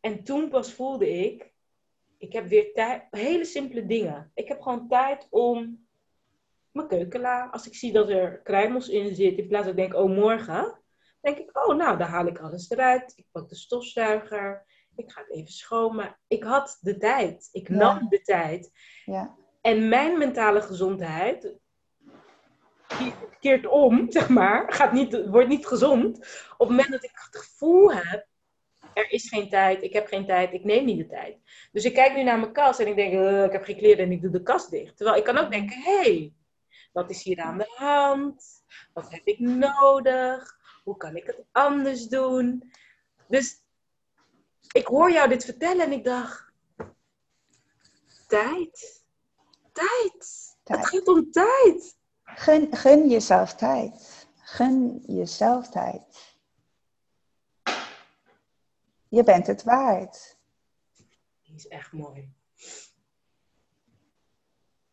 En toen pas voelde ik, ik heb weer tijd, hele simpele dingen. Ik heb gewoon tijd om mijn keukenla, als ik zie dat er kruimels in zit, in plaats van ik denk, oh morgen, denk ik, oh nou, dan haal ik alles eruit. Ik pak de stofzuiger, ik ga het even schoonmaken. Ik had de tijd, ik Ja. nam de tijd. ja. En mijn mentale gezondheid die keert om, zeg maar, gaat niet, wordt niet gezond. Op het moment dat ik het gevoel heb, er is geen tijd, ik heb geen tijd, ik neem niet de tijd. Dus ik kijk nu naar mijn kast en ik denk, eh, ik heb geen kleren en ik doe de kast dicht. Terwijl ik kan ook denken, hé, hey, wat is hier aan de hand? Wat heb ik nodig? Hoe kan ik het anders doen? Dus ik hoor jou dit vertellen en ik dacht, tijd. Tijd. Tijd. Het gaat om tijd. Gun, gun jezelf tijd. Gun jezelf tijd. Je bent het waard. Die is echt mooi.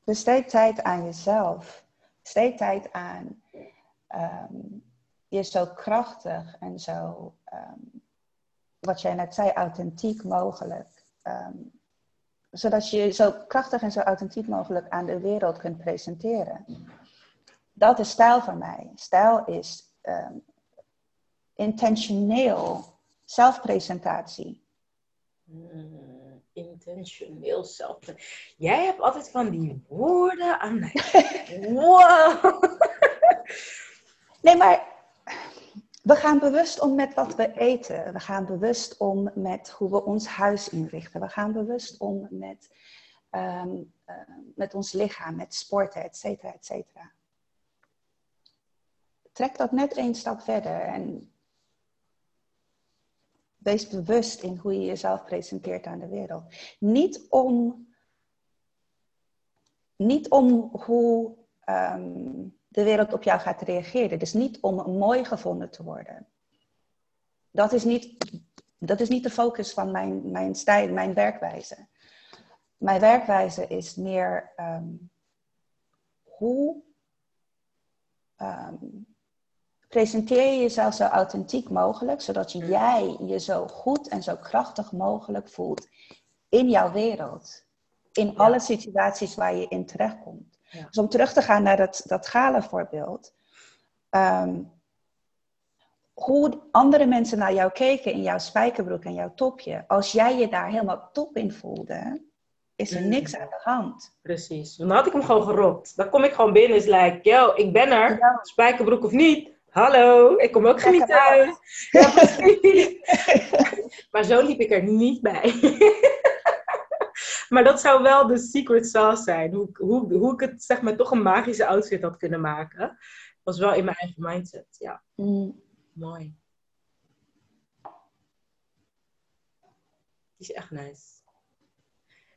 Besteed tijd aan jezelf. Besteed tijd aan ehm, je zo krachtig en zo, ehm, wat jij net zei, authentiek mogelijk. ehm, zodat je je zo krachtig en zo authentiek mogelijk aan de wereld kunt presenteren. Dat is stijl voor mij. Stijl is intentioneel zelfpresentatie. Mm, intentioneel zelf. Jij hebt altijd van die woorden aan mij. Wow. Nee, maar we gaan bewust om met wat we eten. We gaan bewust om met hoe we ons huis inrichten. We gaan bewust om met, ehm, eh, met ons lichaam, met sporten, et cetera, et cetera. Trek dat net één stap verder en wees bewust in hoe je jezelf presenteert aan de wereld. Niet om, niet om hoe ehm, de wereld op jou gaat reageren. Dus niet om mooi gevonden te worden. Dat is niet, dat is niet de focus van mijn, mijn stijl, mijn werkwijze. Mijn werkwijze is meer ehm, hoe ehm, presenteer je jezelf zo authentiek mogelijk, zodat je- jij je zo goed en zo krachtig mogelijk voelt in jouw wereld. In alle situaties waar je in terechtkomt. Ja. Dus om terug te gaan naar dat, dat gala voorbeeld. ehm, hoe andere mensen naar jou keken in jouw spijkerbroek en jouw topje. Als jij je daar helemaal top in voelde, is er Mm. niks aan de hand. Precies. Dan had ik hem gewoon gerokt. Dan kom ik gewoon binnen is like, yo, ik ben er. Ja. Spijkerbroek of niet. Hallo, ik kom ook genieten. Ja, maar zo liep ik er niet bij. maar dat zou wel de secret sauce zijn. Hoe, hoe, hoe ik het zeg maar toch een magische outfit had kunnen maken. Was wel in mijn eigen mindset. Ja. Mm. Mooi. Die is echt nice.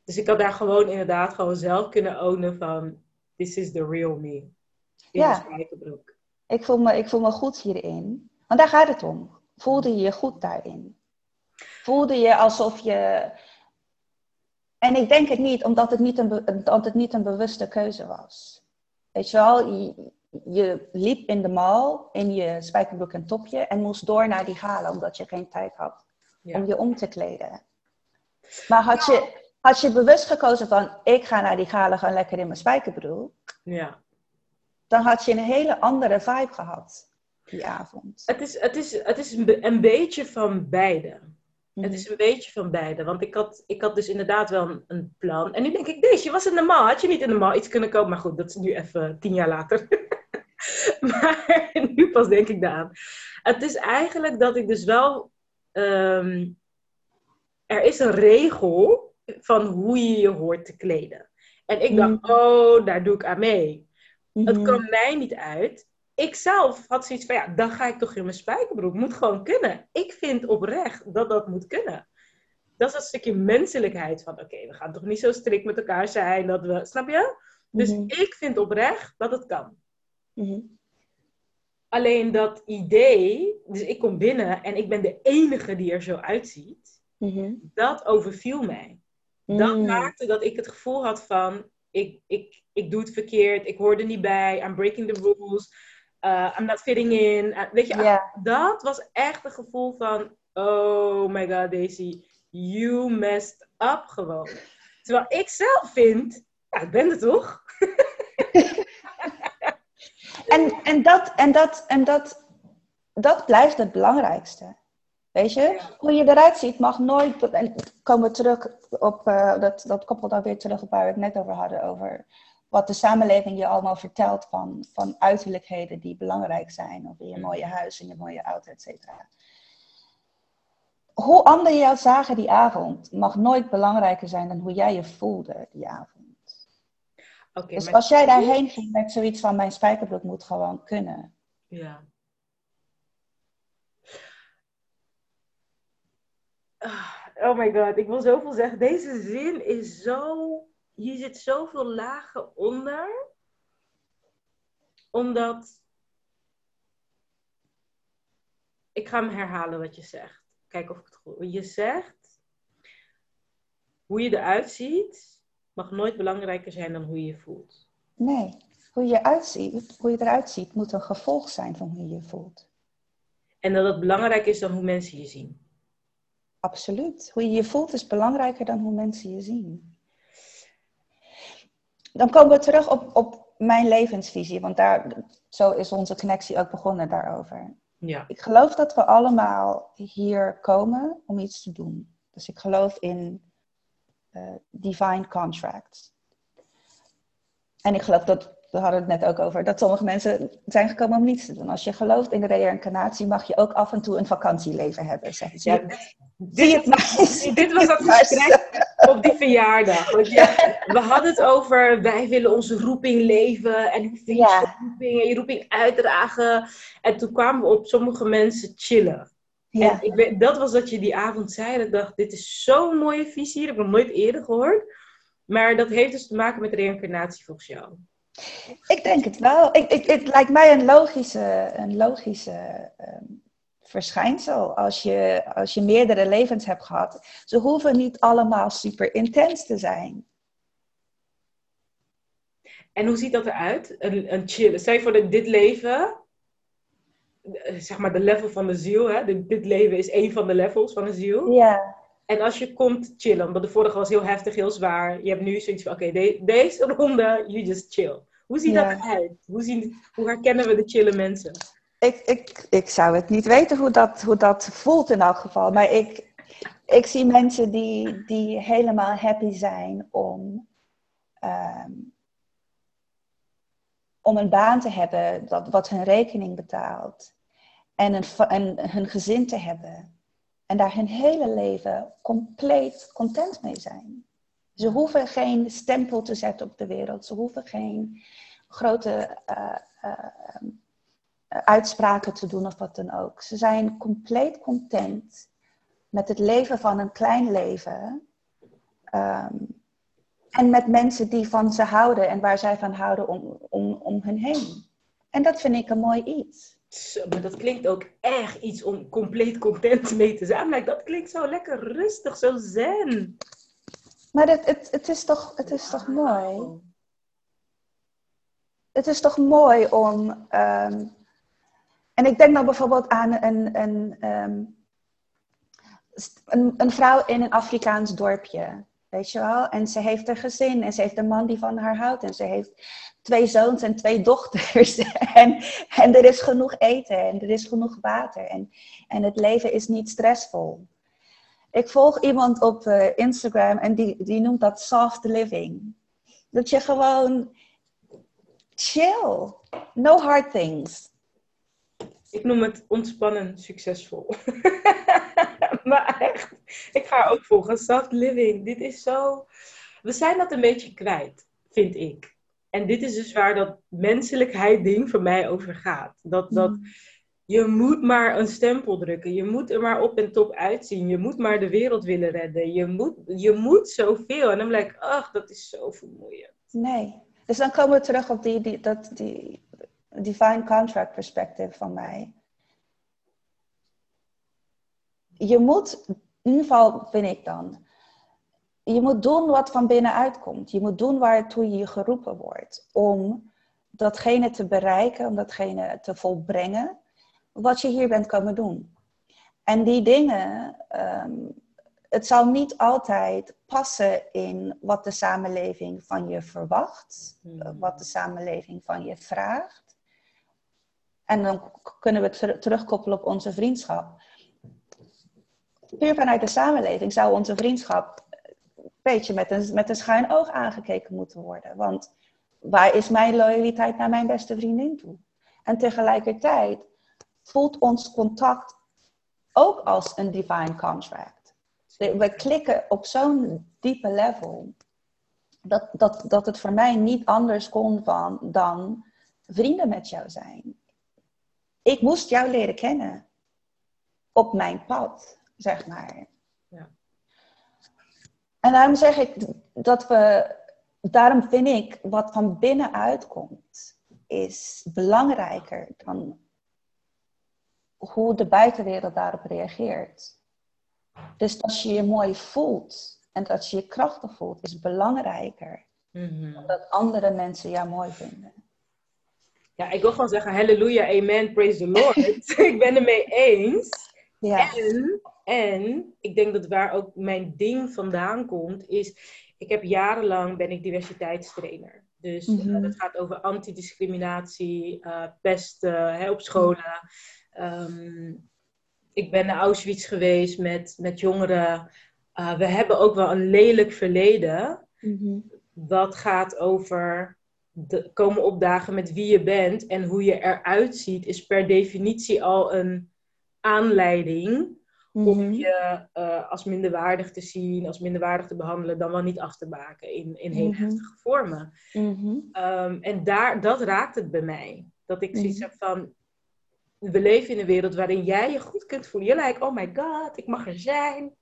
Dus ik had daar gewoon inderdaad gewoon zelf kunnen ownen van... This is the real me. In ja. Ik voel, me, ik voel me goed hierin. Want daar gaat het om. Voelde je je goed daarin? Voelde je alsof je... En ik denk het niet, omdat het niet een, omdat het niet een bewuste keuze was. Weet je wel, je, je liep in de mall in je spijkerbroek en topje en moest door naar die gala omdat je geen tijd had om je om te kleden. Maar had je, had je bewust gekozen van ik ga naar die gala gaan lekker in mijn spijkerbroek, ja. Dan had je een hele andere vibe gehad die avond. Het is, het is, het is een beetje van beide. Het mhm. is een beetje van beide. Want ik had, ik had dus inderdaad wel een, een plan. En nu denk ik, deze, je was in de mall. Had je niet in de mall iets kunnen kopen? Maar goed, dat is nu even tien jaar later. maar nu pas denk ik daaraan. Het is eigenlijk dat ik dus wel. Ehm, er is een regel van hoe je je hoort te kleden. En ik dacht, mm. oh, daar doe ik aan mee. Het mm-hmm. kwam mij niet uit. Ik zelf had zoiets van, ja, dan ga ik toch in mijn spijkerbroek. Moet gewoon kunnen. Ik vind oprecht dat dat moet kunnen. Dat is een stukje menselijkheid van, oké, we gaan toch niet zo strikt met elkaar zijn dat we, snap je? Dus mm-hmm. ik vind oprecht dat het kan. Mm-hmm. Alleen dat idee, dus ik kom binnen en ik ben de enige die er zo uitziet, dat overviel mij. Dat mm. maakte dat ik het gevoel had van, ik, ik, ik doe het verkeerd, ik hoor er niet bij, I'm breaking the rules, uh, I'm not fitting in. Uh, weet je, dat was echt een gevoel van, oh my god Daisy, you messed up gewoon. Terwijl ik zelf vind, ja, ik ben er toch? En, en, dat, en, dat, en dat, dat blijft het belangrijkste. Weet je, hoe je eruit ziet mag nooit. En komen we terug op. Uh, dat, dat koppelt dan weer terug op waar we het net over hadden. Over wat de samenleving je allemaal vertelt van, van uiterlijkheden die belangrijk zijn. Of in je mooie huis, in je mooie auto, et cetera. Hoe anderen jou zagen die avond mag nooit belangrijker zijn dan hoe jij je voelde die avond dus als jij daarheen ging met zoiets van mijn spijkerbroek moet gewoon kunnen. Ja. Ah, oh my god, ik wil zoveel zeggen. Deze zin is zo. Hier zit zoveel lagen onder. Omdat. Ik ga hem herhalen wat je zegt. Kijk of ik het goed. Je zegt. Hoe je eruit ziet mag nooit belangrijker zijn dan hoe je je voelt. Nee, hoe je, uitziet, hoe je eruit ziet moet een gevolg zijn van hoe je je voelt. En dat het belangrijk is dan hoe mensen je zien. Absoluut. Hoe je je voelt is belangrijker dan hoe mensen je zien. Dan komen we terug op, op mijn levensvisie, want daar, zo is onze connectie ook begonnen daarover. Ja. Ik geloof dat we allemaal hier komen om iets te doen. Dus ik geloof in uh, divine contracts. En ik geloof dat, we hadden het net ook over, dat sommige mensen zijn gekomen om niets te doen. Als je gelooft in de reïncarnatie, mag je ook af en toe een vakantieleven hebben, zeggen ze. Ja, dit, het dit was dat gesprek op die verjaardag. Ja, we hadden het over, wij willen onze roeping leven en hoe vind je ja. roeping en je roeping uitdragen. En toen kwamen we op sommige mensen chillen. Ja. En ik weet, dat was wat je die avond zei. ik dacht, dit is zo'n mooie visie. Dat heb ik nog nooit eerder gehoord. Maar dat heeft dus te maken met reïncarnatie volgens jou. Ik denk het wel. Ik, ik, het lijkt mij een logische, een logische ehm, verschijnsel. Als je, als je meerdere levens hebt gehad. Ze hoeven niet allemaal super intens te zijn. En hoe ziet dat eruit? Een, een chill. Stel je voor dat dit leven eh, zeg maar de level van de ziel. Hè? Dit, leven is één van de levels van de ziel. Ja. En als je komt chillen, want de vorige was heel heftig, heel zwaar. Je hebt nu zoiets van, oké, deze ronde, you just chill. Hoe ziet dat eruit? Hoe, zien, hoe herkennen we de chille mensen? Ik, ik, ik zou het niet weten hoe dat, hoe dat voelt in elk geval. Maar ik, ik zie mensen die, die helemaal happy zijn om, um, om een baan te hebben dat, wat hun rekening betaalt. En, een, en hun gezin te hebben. En daar hun hele leven compleet content mee zijn. Ze hoeven geen stempel te zetten op de wereld. Ze hoeven geen grote uh, uh, uitspraken te doen of wat dan ook. Ze zijn compleet content met het leven van een klein leven. Um, en met mensen die van ze houden en waar zij van houden om, om, om hen heen. En dat vind ik een mooi iets. Zo, maar dat klinkt ook echt iets om compleet content mee te zijn. Maar dat klinkt zo lekker rustig, zo zen. Maar het, het, het, is, toch, het is toch mooi? Het is toch mooi om. Um, en ik denk dan bijvoorbeeld aan een, een, um, een, een vrouw in een Afrikaans dorpje. Weet je wel? En ze heeft een gezin en ze heeft een man die van haar houdt. En ze heeft twee zoons en twee dochters. en, en er is genoeg eten en er is genoeg water. En, en het leven is niet stressvol. Ik volg iemand op uh, Instagram en die, die noemt dat soft living. Dat je gewoon chill. No hard things. Ik noem het ontspannen succesvol. maar echt, ik ga ook volgen. Soft living. Dit is zo. We zijn dat een beetje kwijt, vind ik. En dit is dus waar dat menselijkheid ding voor mij over gaat. Dat, dat mm. je moet maar een stempel drukken. Je moet er maar op en top uitzien. Je moet maar de wereld willen redden. Je moet, je moet zoveel. En dan blijkt, ach, dat is zo vermoeiend. Nee. Dus dan komen we terug op die, die, dat, die divine contract perspective van mij je moet, in ieder geval vind ik dan, je moet doen wat van binnenuit komt. Je moet doen waartoe je geroepen wordt. Om datgene te bereiken, om datgene te volbrengen, wat je hier bent komen doen. En die dingen, ehm, het zal niet altijd passen in wat de samenleving van je verwacht, hmm. wat de samenleving van je vraagt. En dan kunnen we terugkoppelen op onze vriendschap puur vanuit de samenleving zou onze vriendschap een beetje met een, met een schuin oog aangekeken moeten worden. Want waar is mijn loyaliteit naar mijn beste vriendin toe? En tegelijkertijd voelt ons contact ook als een divine contract. We klikken op zo'n diepe level dat, dat, dat het voor mij niet anders kon van, dan vrienden met jou zijn. Ik moest jou leren kennen op mijn pad zeg maar. Ja. En daarom zeg ik dat we, daarom vind ik wat van binnenuit komt, is belangrijker dan hoe de buitenwereld daarop reageert. Dus als je je mooi voelt en dat je je krachtig voelt, is belangrijker mm dan dat andere mensen jou mooi vinden. Ja, ik wil gewoon zeggen, halleluja, amen, praise the Lord. ik ben het mee eens. Ja. En en ik denk dat waar ook mijn ding vandaan komt, is ik heb jarenlang ben ik diversiteitstrainer. Dus mm dat gaat over antidiscriminatie, uh, pesten hè, op scholen. Ehm, ik ben naar Auschwitz geweest met, met jongeren. Uh, we hebben ook wel een lelijk verleden. Mm Dat gaat over de, komen opdagen met wie je bent en hoe je eruit ziet, is per definitie al een aanleiding om mhm. je uh, als minderwaardig te zien, als minderwaardig te behandelen, dan wel niet af te maken in, in heel mhm. heftige vormen. Mhm. Ehm, en daar, dat raakt het bij mij. Dat ik zoiets heb van, we leven in een wereld waarin jij je goed kunt voelen. Je lijkt, oh my god, ik mag er zijn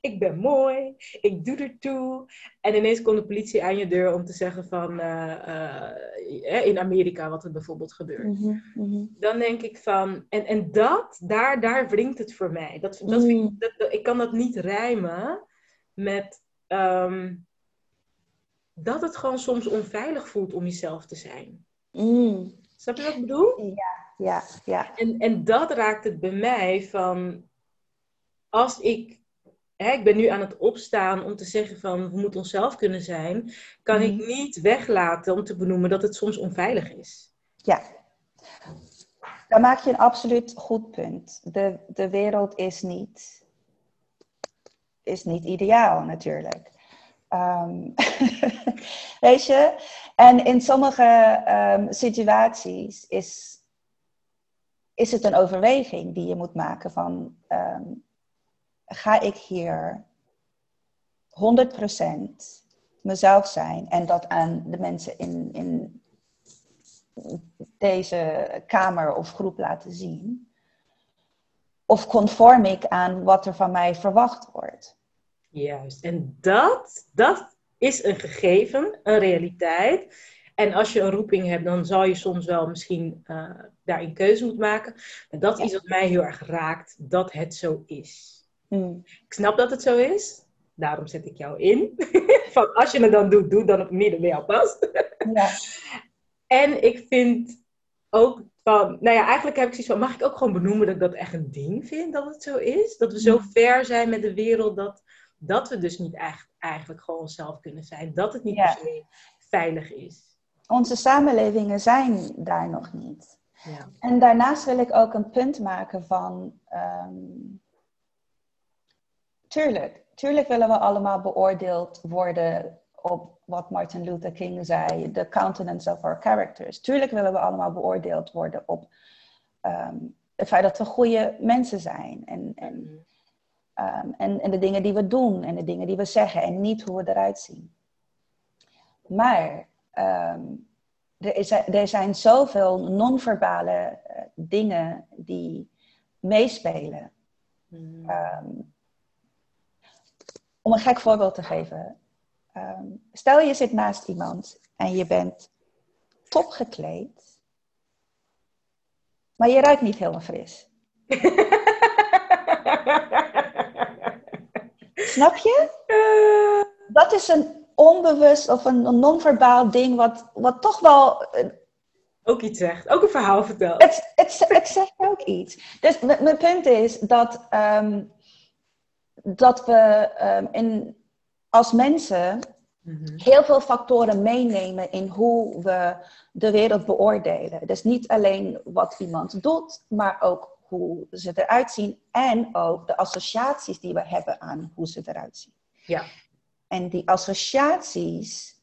ik ben mooi, ik doe er toe. En ineens komt de politie aan je deur om te zeggen van, uh, uh, in Amerika wat er bijvoorbeeld gebeurt. Mhm, mhm. Dan denk ik van, en, en dat, daar, daar wringt het voor mij. Dat, dat, vind ik, dat, ik kan dat niet rijmen met um, dat het gewoon soms onveilig voelt om jezelf te zijn. Mm. Snap je wat ik bedoel? Ja, ja, ja. En, en dat raakt het bij mij van, als ik hè, ik ben nu aan het opstaan om te zeggen van we moeten onszelf kunnen zijn, kan ik mhm. niet weglaten om te benoemen dat het soms onveilig is. Ja, daar maak je een absoluut goed punt. De, de wereld is niet, is niet ideaal natuurlijk. Um, weet je, En in sommige ehm, situaties is, is het een overweging die je moet maken van ehm, ga ik hier 100% mezelf zijn en dat aan de mensen in, in deze kamer of groep laten zien? Of conform ik aan wat er van mij verwacht wordt? Juist, en dat, dat is een gegeven, een realiteit. En als je een roeping hebt, dan zal je soms wel misschien uh, daarin keuze moeten maken. Maar dat is wat mij heel erg raakt, dat het zo is. Hmm. Ik snap dat het zo is. Daarom zet ik jou in. Van als je het dan doet, doe dan op midden bij jou past. ja. En ik vind ook van, nou ja, eigenlijk heb ik zoiets van, mag ik ook gewoon benoemen dat ik dat echt een ding vind dat het zo is? Dat we zo hmm. ver zijn met de wereld dat, dat we dus niet echt, eigenlijk gewoon onszelf kunnen zijn. Dat het niet ja. veilig is. Onze samenlevingen zijn daar nog niet. Ja. En daarnaast wil ik ook een punt maken van, ehm, tuurlijk, tuurlijk willen we allemaal beoordeeld worden op wat Martin Luther King zei, the countenance of our characters. Tuurlijk willen we allemaal beoordeeld worden op ehm, het feit dat we goede mensen zijn. En, en, ehm, en, en de dingen die we doen en de dingen die we zeggen en niet hoe we eruit zien. Maar ehm, er, is, er zijn zoveel non-verbale uh, dingen die meespelen. Mm. Om een gek voorbeeld te geven. Ehm, stel je zit naast iemand en je bent top gekleed, maar je ruikt niet helemaal fris. Snap je? Uh... Dat is een onbewust of een, non-verbaal ding wat, wat toch wel... ook iets zegt, ook een verhaal vertelt. Het, het, het zegt ook iets. Dus mijn punt is dat, um, dat we um, in als mensen mhm. heel veel factoren meenemen in hoe we de wereld beoordelen. Dus niet alleen wat iemand doet, maar ook hoe ze eruit zien en ook de associaties die we hebben aan hoe ze eruit zien. Ja. En die associaties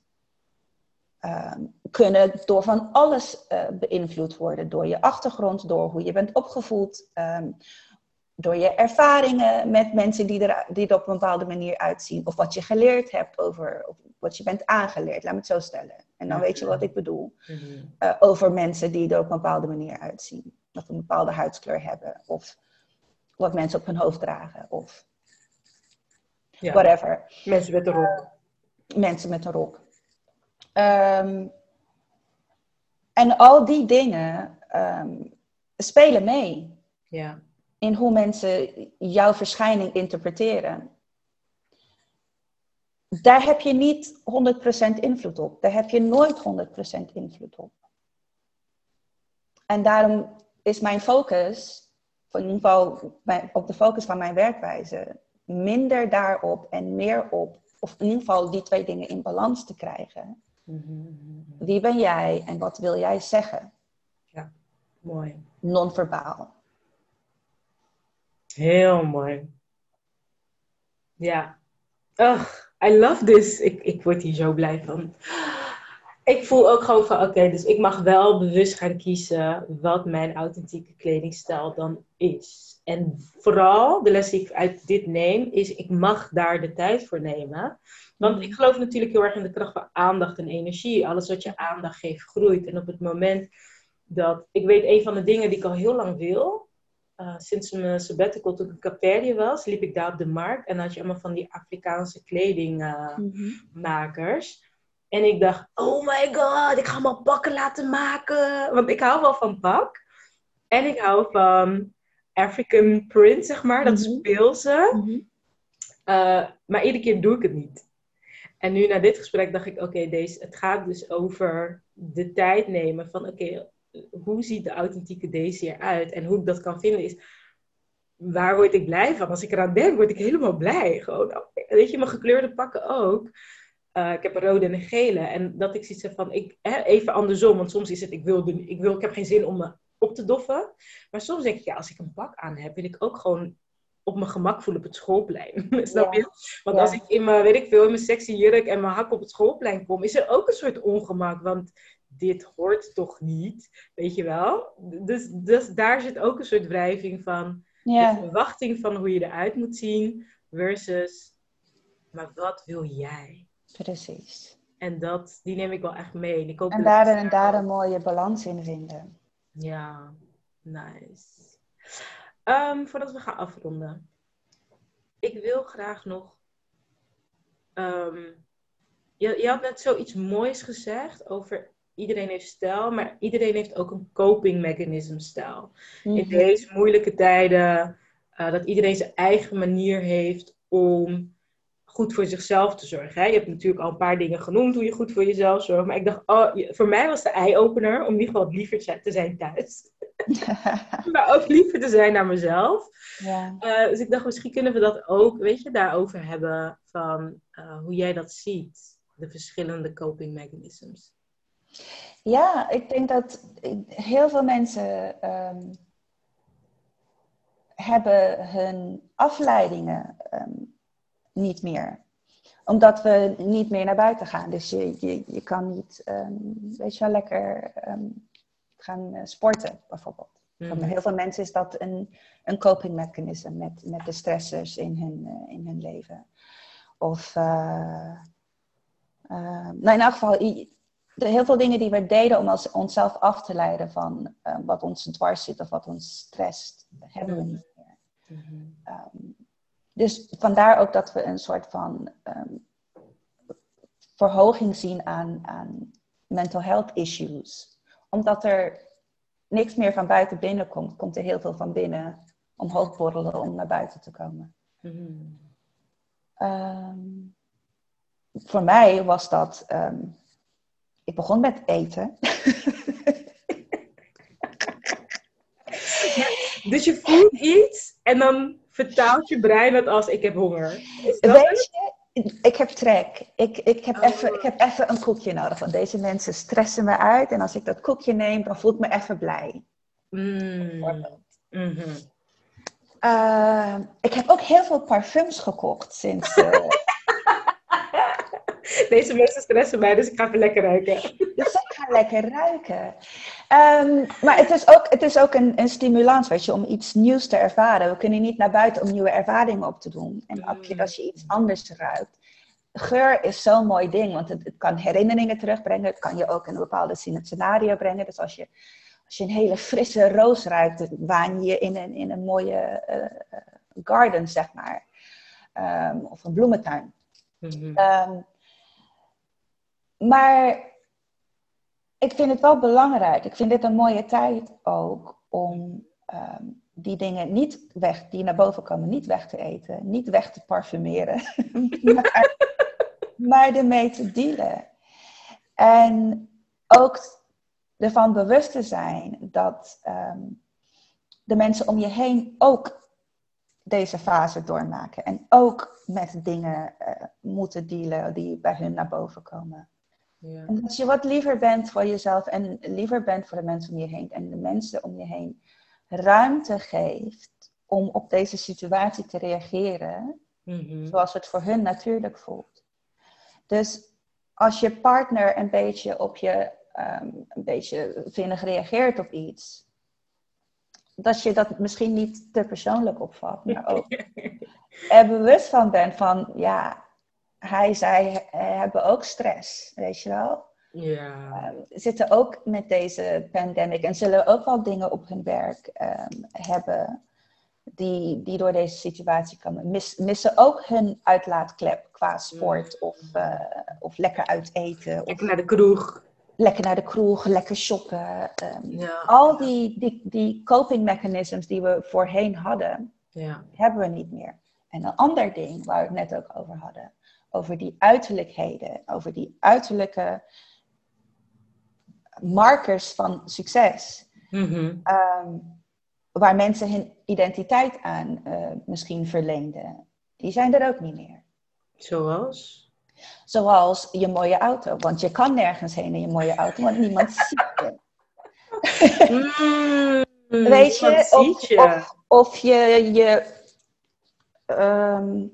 ehm, kunnen door van alles uh, beïnvloed worden. Door je achtergrond, door hoe je bent opgevoed, ehm, door je ervaringen met mensen die er, die er op een bepaalde manier uitzien. Of wat je geleerd hebt over of wat je bent aangeleerd, laat me het zo stellen. En dan weet je wat ik bedoel. Mhm. Eh, over mensen die er op een bepaalde manier uitzien. Of een bepaalde huidskleur hebben. Of wat mensen op hun hoofd dragen. Of ja. whatever. Mensen met een rok. mensen met een rok. Ehm, en al die dingen um, spelen mee. Ja in hoe mensen jouw verschijning interpreteren. Daar heb je niet 100% invloed op. Daar heb je nooit 100% invloed op. En daarom is mijn focus, in ieder geval op de focus van mijn werkwijze, minder daarop en meer op, of in ieder geval die twee dingen in balans te krijgen. Wie ben jij en wat wil jij zeggen? Ja, mooi. Non-verbaal. Heel mooi. Ja. Ugh, I love this. Ik, ik word hier zo blij van. Ik voel ook gewoon van, oké, dus ik mag wel bewust gaan kiezen wat mijn authentieke kledingstijl dan is. En vooral, de les die ik uit dit neem, is ik mag daar de tijd voor nemen. Want ik geloof natuurlijk heel erg in de kracht van aandacht en energie. Alles wat je aandacht geeft, groeit. En op het moment dat, ik weet, een van de dingen die ik al heel lang wil, uh, sinds mijn sabbatical, toen ik in was, liep ik daar op de markt. En had je allemaal van die Afrikaanse kledingmakers. Uh, En ik dacht, oh my god, ik ga allemaal pakken laten maken. Want ik hou wel van pak. En ik hou van African print, zeg maar. Dat mm speelse. Mm maar iedere keer doe ik het niet. En nu na dit gesprek dacht ik, oké, deze het gaat dus over de tijd nemen van, oké, hoe ziet de authentieke Daisy eruit? En hoe ik dat kan vinden is, waar word ik blij van? Als ik eraan denk, word ik helemaal blij. Gewoon, weet je, mijn gekleurde pakken ook. Uh, ik heb een rode en een gele. En dat ik zoiets heb van, ik, hè, even andersom. Want soms is het, ik wil, ik wil, ik heb geen zin om me op te doffen. Maar soms denk ik, ja, als ik een pak aan heb, wil ik ook gewoon op mijn gemak voelen op het schoolplein. Snap je? Want als ik in mijn, weet ik veel, in mijn sexy jurk en mijn hak op het schoolplein kom, is er ook een soort ongemak. Want dit hoort toch niet, weet je wel? Dus, dus daar zit ook een soort wrijving van de verwachting van hoe je eruit moet zien versus, maar wat wil jij? Precies. En dat, die neem ik wel echt mee. Ik en daar, en daar een mooie balans in vinden. Ja, nice. Um, voordat we gaan afronden. Ik wil graag nog. Um, je, je had net zoiets moois gezegd over iedereen heeft stijl, maar iedereen heeft ook een coping mechanism stijl. In mhm. deze moeilijke tijden, uh, dat iedereen zijn eigen manier heeft om goed voor zichzelf te zorgen. Hè? Je hebt natuurlijk al een paar dingen genoemd hoe je goed voor jezelf zorgt. Maar ik dacht, oh, voor mij was de eye-opener om in ieder geval liever te zijn thuis. maar ook liever te zijn naar mezelf. Ja. Uh, dus ik dacht, misschien kunnen we dat ook, weet je, daarover hebben. Van uh, hoe jij dat ziet. De verschillende coping mechanisms. Ja, ik denk dat heel veel mensen um, hebben hun afleidingen um, niet meer. Omdat we niet meer naar buiten gaan. Dus je, je, je kan niet, um, weet je wel, lekker gaan uh, sporten bijvoorbeeld. Mm. Voor heel veel mensen is dat een, een coping met, met de stressors in hun, uh, in hun leven. Of, uh, nou in elk geval, de, heel veel dingen die we deden om als, onszelf af te leiden van wat ons dwars zit of wat ons stresst, hebben we mm. niet meer. Mm-hmm. Um, dus vandaar ook dat we een soort van um, verhoging zien aan, aan mental health issues. Omdat er niks meer van buiten binnen komt, komt er heel veel van binnen omhoog borrelen om naar buiten te komen. Mm. Um, voor mij was dat. Um, ik begon met eten. dus je voelt iets en dan vertaalt je brein het als ik heb honger. Weet je, ik heb trek. Ik, ik, heb oh. even, ik heb even een koekje nodig. Want deze mensen stressen me uit. En als ik dat koekje neem, dan voel ik me even blij. Mm. Uh, ik heb ook heel veel parfums gekocht sinds. Uh... Deze mensen stressen mij, dus ik ga even lekker ruiken. Dus ik ga lekker ruiken. Um, maar het is ook, het is ook een, een stimulans, weet je, om iets nieuws te ervaren. We kunnen niet naar buiten om nieuwe ervaringen op te doen. En mm. als je iets anders ruikt. Geur is zo'n mooi ding, want het, het, kan herinneringen terugbrengen. Het kan je ook in een bepaalde scenario brengen. Dus als je, als je een hele frisse roos ruikt, waan je in een, in een mooie uh, garden, zeg maar. Um, of een bloementuin. Mm -hmm. um, maar ik vind het wel belangrijk. Ik vind dit een mooie tijd ook om ehm, die dingen niet weg, die naar boven komen, niet weg te eten, niet weg te parfumeren, maar, ermee te dealen. En ook ervan bewust te zijn dat ehm, de mensen om je heen ook deze fase doormaken en ook met dingen uh, moeten dealen die bij hun naar boven komen. Ja. En als je wat liever bent voor jezelf en liever bent voor de mensen om je heen en de mensen om je heen ruimte geeft om op deze situatie te reageren, mhm. zoals het voor hun natuurlijk voelt. Dus als je partner een beetje op je um, een beetje vinnig reageert op iets, dat je dat misschien niet te persoonlijk opvat, maar ook er bewust van bent van ja, hij, zij hebben ook stress, weet je wel. Ja. Um, zitten ook met deze pandemic en zullen ook wel dingen op hun werk um, hebben die, die door deze situatie komen. Mis, missen ook hun uitlaatklep qua sport of, uh, of lekker uit eten. Lekker of, naar de kroeg. Lekker naar de kroeg, lekker shoppen. Um, ja. Al die, die, die coping mechanisms die we voorheen hadden, ja. hebben we niet meer. En een ander ding waar we het net ook over hadden over die uiterlijkheden, over die uiterlijke markers van succes. Mm-hmm. Ehm, waar mensen hun identiteit aan uh, misschien verleenden. Die zijn er ook niet meer. Zoals? Zoals je mooie auto. Want je kan nergens heen in je mooie auto, want niemand ziet je. Mm, Weet je, of, je. Of, of je, je ehm,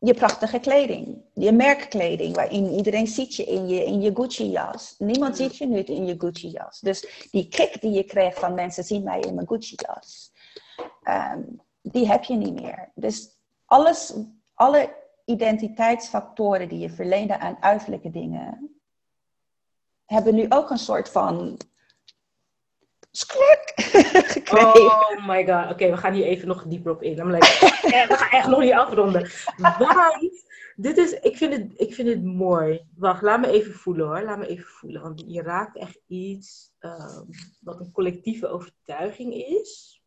je prachtige kleding, je merkkleding, waarin iedereen ziet je in je, in je Gucci-jas. Niemand ziet je nu in je Gucci-jas. Dus die kick die je krijgt van mensen zien mij in mijn Gucci-jas, ehm, die heb je niet meer. Dus alles, alle identiteitsfactoren die je verleende aan uiterlijke dingen, hebben nu ook een soort van Oh my god. Oké, we gaan hier even nog dieper op in. Like, we gaan echt nog niet afronden. Want dit is, ik vind, het, ik vind het mooi. Wacht, laat me even voelen hoor. Laat me even voelen. Want je raakt echt iets um, wat een collectieve overtuiging is.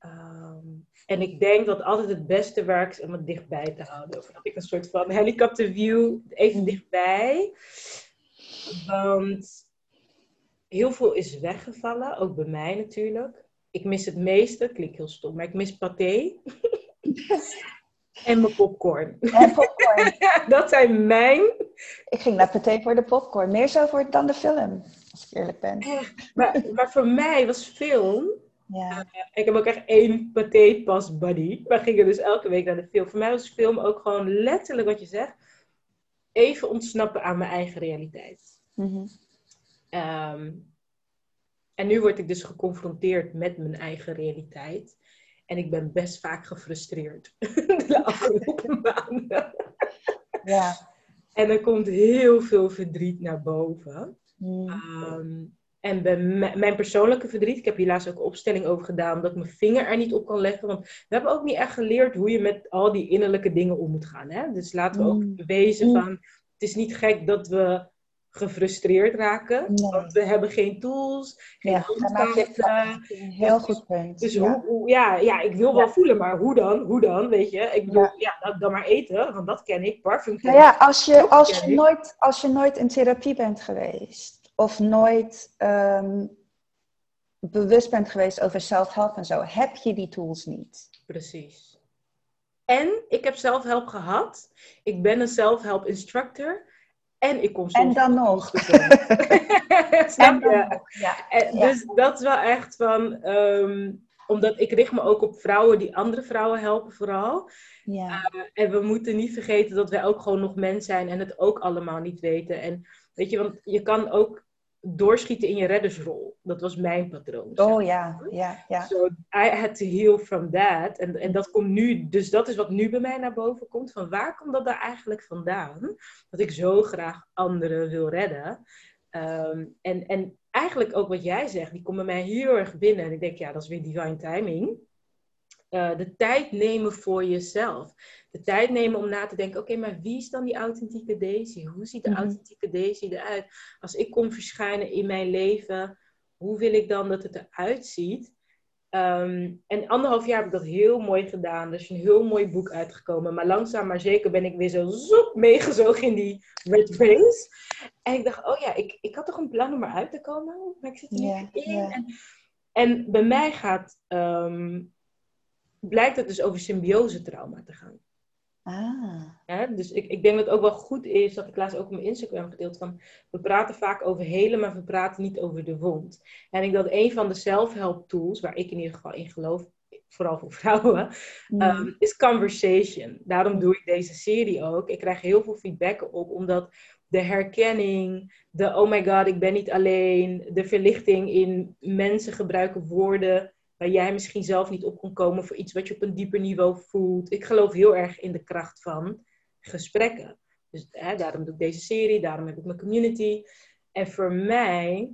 Um, en ik denk dat altijd het beste werkt om het dichtbij te houden. Of dat ik een soort van helikopterview even dichtbij. Want heel veel is weggevallen, ook bij mij natuurlijk. Ik mis het meeste, klinkt heel stom, maar ik mis paté. en mijn popcorn. En popcorn. dat zijn mijn... Ik ging naar paté voor de popcorn. Meer zo voor dan de film, als ik eerlijk ben. maar, maar voor mij was film... Ja. ik heb ook echt één paté pas buddy. We gingen dus elke week naar de film. Voor mij was film ook gewoon letterlijk wat je zegt. Even ontsnappen aan mijn eigen realiteit. Mm Ehm, en nu word ik dus geconfronteerd met mijn eigen realiteit. En ik ben best vaak gefrustreerd de afgelopen maanden. Ja. En er komt heel veel verdriet naar boven. Mm. Ehm, en bij mijn persoonlijke verdriet, ik heb hier laatst ook een opstelling over gedaan, dat ik mijn vinger er niet op kan leggen. Want we hebben ook niet echt geleerd hoe je met al die innerlijke dingen om moet gaan. Hè? Dus laten we ook mm. wezen mm. van, het is niet gek dat we gefrustreerd raken. Want we hebben geen tools, geen ja, handvaten. Heel goed punt. Dus ja. Hoe, hoe, ja, ja, ik wil wel voelen, maar hoe dan? Hoe dan? Weet je? Ik bedoel, ja, dan, dan, maar eten, want dat ken ik. Parfum ken nou ja, als je, als, je nooit, als je nooit in therapie bent geweest, of nooit um, bewust bent geweest over zelfhelp en zo, heb je die tools niet. Precies. En ik heb zelfhelp gehad. Ik ben een zelfhelp instructor. En ik kom soms... En dan nog. Snap je? Ja. En, dus dat is wel echt van... Um, omdat ik richt me ook op vrouwen die andere vrouwen helpen vooral. Ja. Uh, en we moeten niet vergeten dat wij ook gewoon nog mens zijn en het ook allemaal niet weten. En weet je, want je kan ook doorschieten in je reddersrol. Dat was mijn patroon. Oh ja, ja, ja. So I had to heal from that. En, en dat komt nu, dus dat is wat nu bij mij naar boven komt. Van waar komt dat daar eigenlijk vandaan? Dat ik zo graag anderen wil redden. Ehm, en, en eigenlijk ook wat jij zegt, die komt bij mij heel erg binnen. En ik denk, ja, dat is weer divine timing. Uh, de tijd nemen voor jezelf de tijd nemen om na te denken: oké, maar wie is dan die authentieke Daisy? Hoe ziet de mhm. authentieke Daisy eruit? Als ik kom verschijnen in mijn leven, hoe wil ik dan dat het eruit ziet? Um, en anderhalf jaar heb ik dat heel mooi gedaan. Er is een heel mooi boek uitgekomen. Maar langzaam maar zeker ben ik weer zo zoep meegezogen in die red race. En ik dacht, oh ja, ik, ik had toch een plan om eruit te komen. Maar ik zit er niet in. En, en, bij mij gaat, um, blijkt het dus over symbiose trauma te gaan. Ah. Ja, dus ik, ik denk dat het ook wel goed is, dat ik laatst ook op mijn Instagram gedeeld van, we praten vaak over helen, maar we praten niet over de wond. En ik denk dat een van de self-help tools, waar ik in ieder geval in geloof, vooral voor vrouwen, mm. Ehm, is conversation. Daarom doe ik deze serie ook. Ik krijg heel veel feedback op, omdat de herkenning, de oh my god, ik ben niet alleen, de verlichting in mensen gebruiken woorden waar jij misschien zelf niet op kon komen voor iets wat je op een dieper niveau voelt. Ik geloof heel erg in de kracht van gesprekken. Dus hè, daarom doe ik deze serie, daarom heb ik mijn community. En voor mij,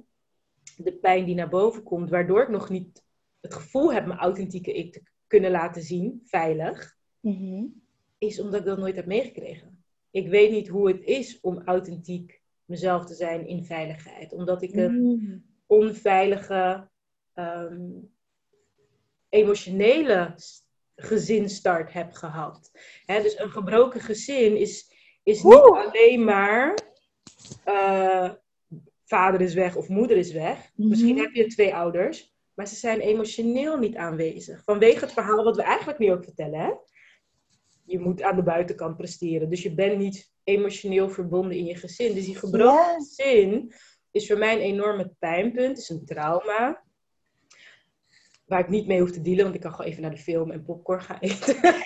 de pijn die naar boven komt, waardoor ik nog niet het gevoel heb mijn authentieke ik te kunnen laten zien, veilig, mhm. is omdat ik dat nooit heb meegekregen. Ik weet niet hoe het is om authentiek mezelf te zijn in veiligheid, omdat ik een mm. onveilige ehm, emotionele gezinstart heb gehad. dus een gebroken gezin is, is niet alleen maar uh, vader is weg of moeder is weg. Mhm. Misschien heb je twee ouders, maar ze zijn emotioneel niet aanwezig. Vanwege het verhaal wat we eigenlijk nu ook vertellen. Hè? Je moet aan de buitenkant presteren. Dus je bent niet emotioneel verbonden in je gezin. Dus die gebroken gezin is voor mij een enorme pijnpunt, is een trauma. Waar ik niet mee hoef te dealen, want ik kan gewoon even naar de film en popcorn gaan eten.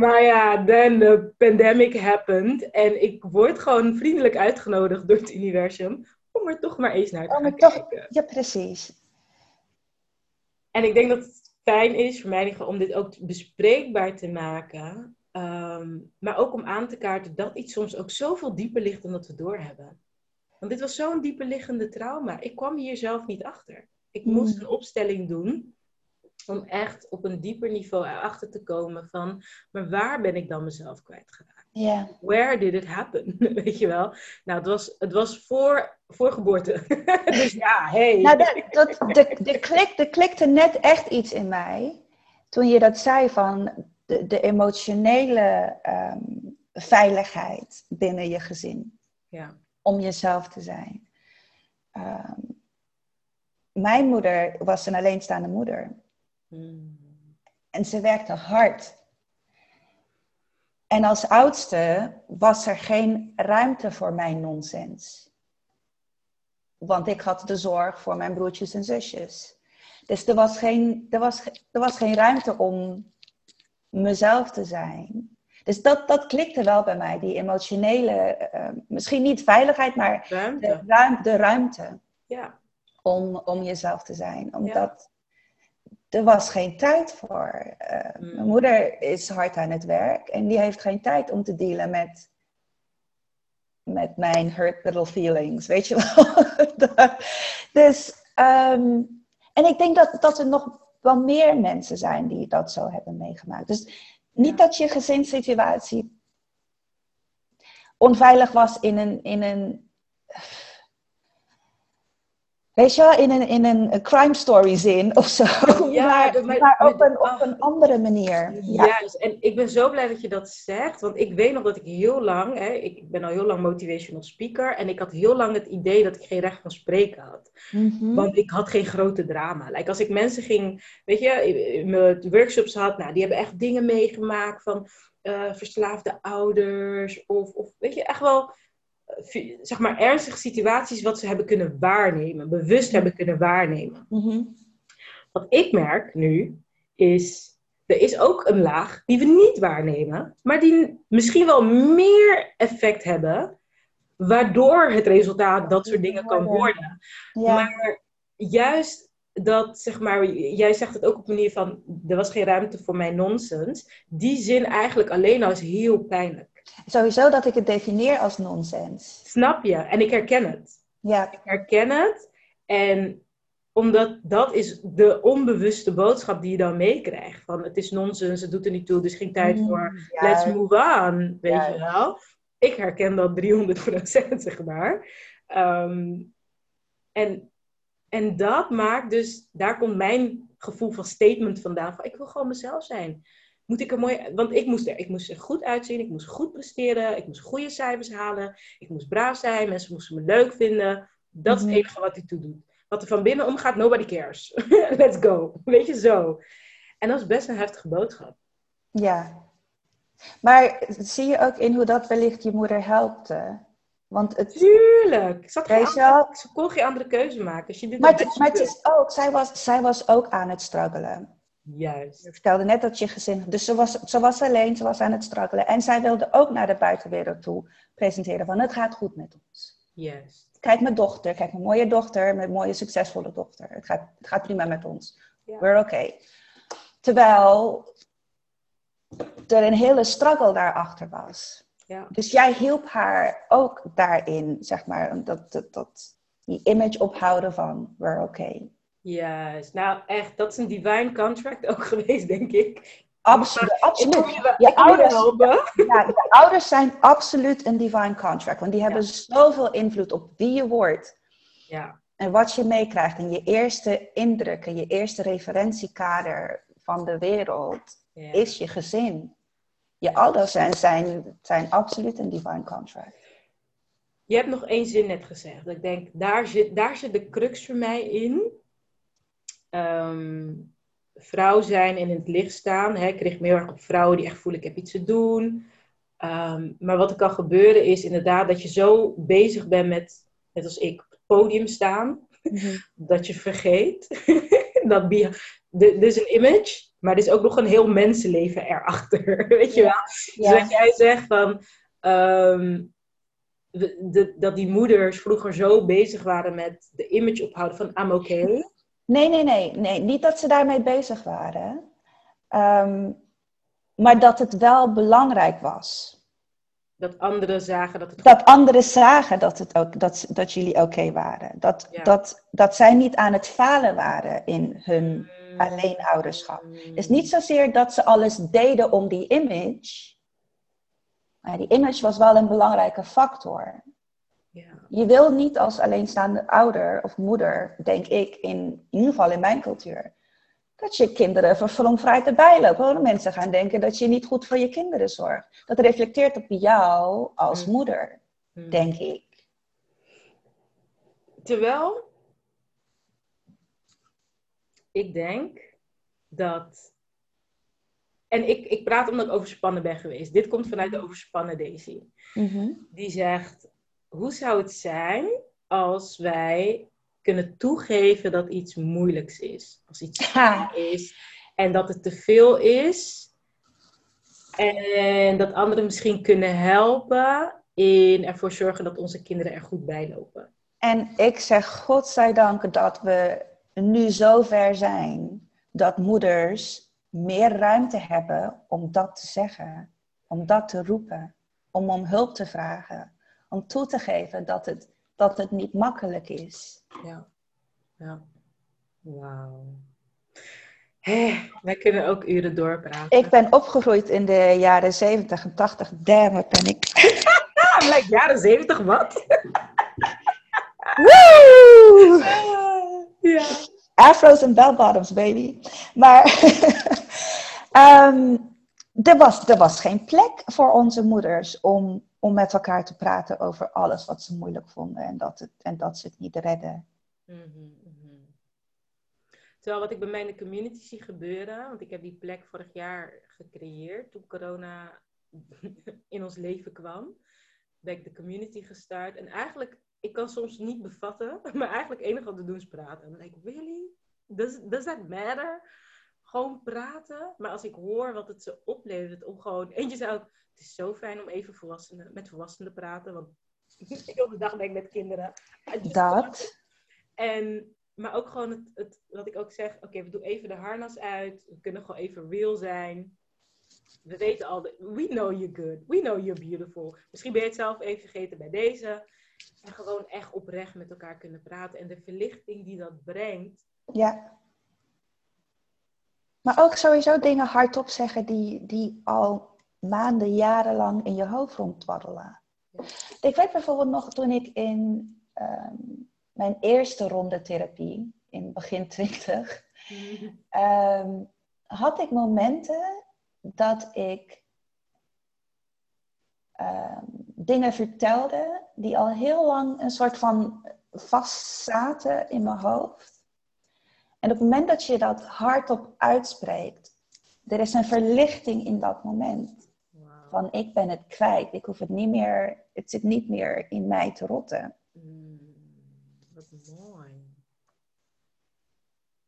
maar ja, then the pandemic happened en ik word gewoon vriendelijk uitgenodigd door het universum om er toch maar eens naar te gaan toch, kijken. Ja, precies. En ik denk dat het fijn is voor mij om dit ook bespreekbaar te maken. Ehm, maar ook om aan te kaarten dat iets soms ook zoveel dieper ligt dan dat we doorhebben. Want dit was zo'n dieper liggende trauma. Ik kwam hier zelf niet achter. Ik moest mm. een opstelling doen om echt op een dieper niveau erachter te komen van, maar waar ben ik dan mezelf kwijtgeraakt? Yeah. Where did it happen? Weet je wel? Nou, het was, het was voor, voor geboorte. dus ja, hey. Nou, dat, dat, de, de, klik, de klikte net echt iets in mij. Toen je dat zei van de, de emotionele ehm, veiligheid binnen je gezin. Ja. Om jezelf te zijn. Ehm, mijn moeder was een alleenstaande moeder. Hmm. En ze werkte hard. En als oudste was er geen ruimte voor mijn nonsens. Want ik had de zorg voor mijn broertjes en zusjes. Dus er was geen, er was, er was geen ruimte om mezelf te zijn. Dus dat, dat klikte wel bij mij, die emotionele, uh, misschien niet veiligheid, maar ruimte. De, de ruimte. Ja om, om jezelf te zijn. Omdat er was geen tijd voor. Uh, Mijn moeder is hard aan het werk en die heeft geen tijd om te dealen met, met mijn hurt little feelings, weet je wel. dus, um, en ik denk dat, dat er nog wel meer mensen zijn die dat zo hebben meegemaakt. Dus niet dat je gezinssituatie onveilig was in een, in een Weet je wel, in een, in een crime story zin of zo. Ja, maar, maar, op, een, op een andere manier. Ja. Juist, en ik ben zo blij dat je dat zegt. Want ik weet nog dat ik heel lang, hè, ik ben al heel lang motivational speaker. En ik had heel lang het idee dat ik geen recht van spreken had. Mhm. Want ik had geen grote drama. Like, als ik mensen ging, weet je, mijn workshops had, nou, die hebben echt dingen meegemaakt van uh, verslaafde ouders. Of, of weet je, echt wel zeg maar, ernstige situaties wat ze hebben kunnen waarnemen, bewust hebben kunnen waarnemen. Mhm. Wat ik merk nu is, er is ook een laag die we niet waarnemen, maar die misschien wel meer effect hebben, waardoor het resultaat dat soort dingen kan worden. Maar juist dat, zeg maar, jij zegt het ook op een manier van, er was geen ruimte voor mijn nonsens. Die zin eigenlijk alleen al is heel pijnlijk. Sowieso dat ik het definieer als nonsens. Snap je? En ik herken het. Ja. Ik herken het. En omdat dat is de onbewuste boodschap die je dan meekrijgt. Van het is nonsens, het doet er niet toe, dus geen tijd mm, voor. Let's move on. Weet je wel? Ik herken dat 300 procent, zeg maar. Ehm, en, en dat maakt dus, daar komt mijn gevoel van statement vandaan. Van ik wil gewoon mezelf zijn moet ik er mooi... Want ik moest, er, ik moest er goed uitzien, ik moest goed presteren, ik moest goede cijfers halen, ik moest braaf zijn, mensen moesten me leuk vinden. Dat is het mhm. enige wat ik toe doe. Wat er van binnen omgaat, nobody cares. Let's go. Weet je, zo. En dat is best een heftige boodschap. Ja. Maar zie je ook in hoe dat wellicht je moeder helpt? Want het... Tuurlijk! Geen andere, ze kon geen andere keuze maken. Als je dit maar, het, maar het is ook, zij was, zij was ook aan het struggelen. Juist. Je vertelde net dat je gezin. Dus ze was, ze was alleen, ze was aan het struggelen. En zij wilde ook naar de buitenwereld toe presenteren: van het gaat goed met ons. Juist. Kijk, mijn dochter, kijk, mijn mooie dochter, mijn mooie, succesvolle dochter. Het gaat, het gaat prima met ons. We're okay. Terwijl er een hele struggle daarachter was. Ja. Dus jij hielp haar ook daarin, zeg maar, dat, dat, dat die image ophouden van we're okay. Juist. Nou, echt, dat is een divine contract ook geweest, denk ik. Absoluut. absoluut. Je, ouders, ja, de ouders zijn absoluut een divine contract. Want die hebben zoveel invloed op wie je wordt. Ja. En wat je meekrijgt. En je eerste indrukken, je eerste referentiekader van de wereld is je gezin. Je ouders zijn, zijn, zijn absoluut een divine contract. Je hebt nog één zin net gezegd. Ik denk, daar zit, daar zit de crux voor mij in um, vrouw zijn en in het licht staan. Hè. Ik richt me heel erg op vrouwen die echt voelen, ik heb iets te doen. Um, maar wat er kan gebeuren is inderdaad dat je zo bezig bent met, net als ik, op het podium staan. Mhm. Dat je vergeet Dat dit is een image, maar er is ook nog een heel mensenleven erachter. Weet je wel? Dus Ja. wat jij zegt van... ehm, de, de- dat die moeders vroeger zo bezig waren met de image ophouden van I'm okay. Nee, nee, nee, nee. Niet dat ze daarmee bezig waren. Ehm, maar dat het wel belangrijk was. Dat anderen zagen dat het Dat anderen zagen dat, het ook, dat, dat jullie oké waren. Dat, Ja. dat, dat zij niet aan het falen waren in hun Mm. alleenouderschap. Het is niet zozeer dat ze alles deden om die image. Maar die image was wel een belangrijke factor. Je wil niet als alleenstaande ouder of moeder, denk ik, in, in ieder geval in mijn cultuur, dat je kinderen vervolgvrij erbij lopen. Want mensen gaan denken dat je niet goed voor je kinderen zorgt. Dat reflecteert op jou als Mm. moeder, Mm. denk ik. Terwijl ik denk dat. En ik, ik praat omdat ik overspannen ben geweest. Dit komt vanuit de overspannen Daisy. Die zegt: Hoe zou het zijn als wij kunnen toegeven dat iets moeilijks is? Als iets zwaar is en dat het te veel is. En dat anderen misschien kunnen helpen in ervoor zorgen dat onze kinderen er goed bij lopen. En ik zeg godzijdank dat we nu zo ver zijn dat moeders meer ruimte hebben om dat te zeggen, om dat te roepen, om om hulp te vragen, om toe te geven dat het, dat het niet makkelijk is. Ja. Ja. Wauw. Hé, wij kunnen ook uren doorpraten. Ik ben opgegroeid in de jaren 70 en 80. Damn, wat ben ik. Like jaren zeventig, wat? Woe! ja. Afro's en bell bottoms, baby. Maar ehm, er, was, er was geen plek voor onze moeders om, om met elkaar te praten over alles wat ze moeilijk vonden en dat, het, en dat ze het niet redden. Mhm, mhm. Terwijl wat ik bij mij in de community zie gebeuren, want ik heb die plek vorig jaar gecreëerd toen corona in ons leven kwam, ben ik de community gestart. En eigenlijk, ik kan soms niet bevatten, maar eigenlijk het enige wat we doen is praten. En ik, really? Does, does that matter? Gewoon praten. Maar als ik hoor wat het ze oplevert om gewoon, eentje ook, het is zo fijn om even volwassenen, met volwassenen te praten, want ik op de dag ben ik met kinderen. Just Dat. en, maar ook gewoon het, het, wat ik ook zeg, oké, we doen even de harnas uit. We kunnen gewoon even real zijn. We weten al, de, we know you're good. We know you're beautiful. Misschien ben je het zelf even vergeten bij deze. En gewoon echt oprecht met elkaar kunnen praten. En de verlichting die dat brengt. Ja. Maar ook sowieso dingen hardop zeggen die, die al maanden, jarenlang in je hoofd rondwaddelen. Ja. Ik weet bijvoorbeeld nog toen ik in ehm, mijn eerste ronde therapie, in begin twintig, ehm, had ik momenten dat ik ehm, dingen vertelde die al heel lang een soort van vastzaten in mijn hoofd. En op het moment dat je dat hardop uitspreekt, er is een verlichting in dat moment. Van ik ben het kwijt, ik hoef het niet meer, het zit niet meer in mij te rotten. Mm, wat mooi.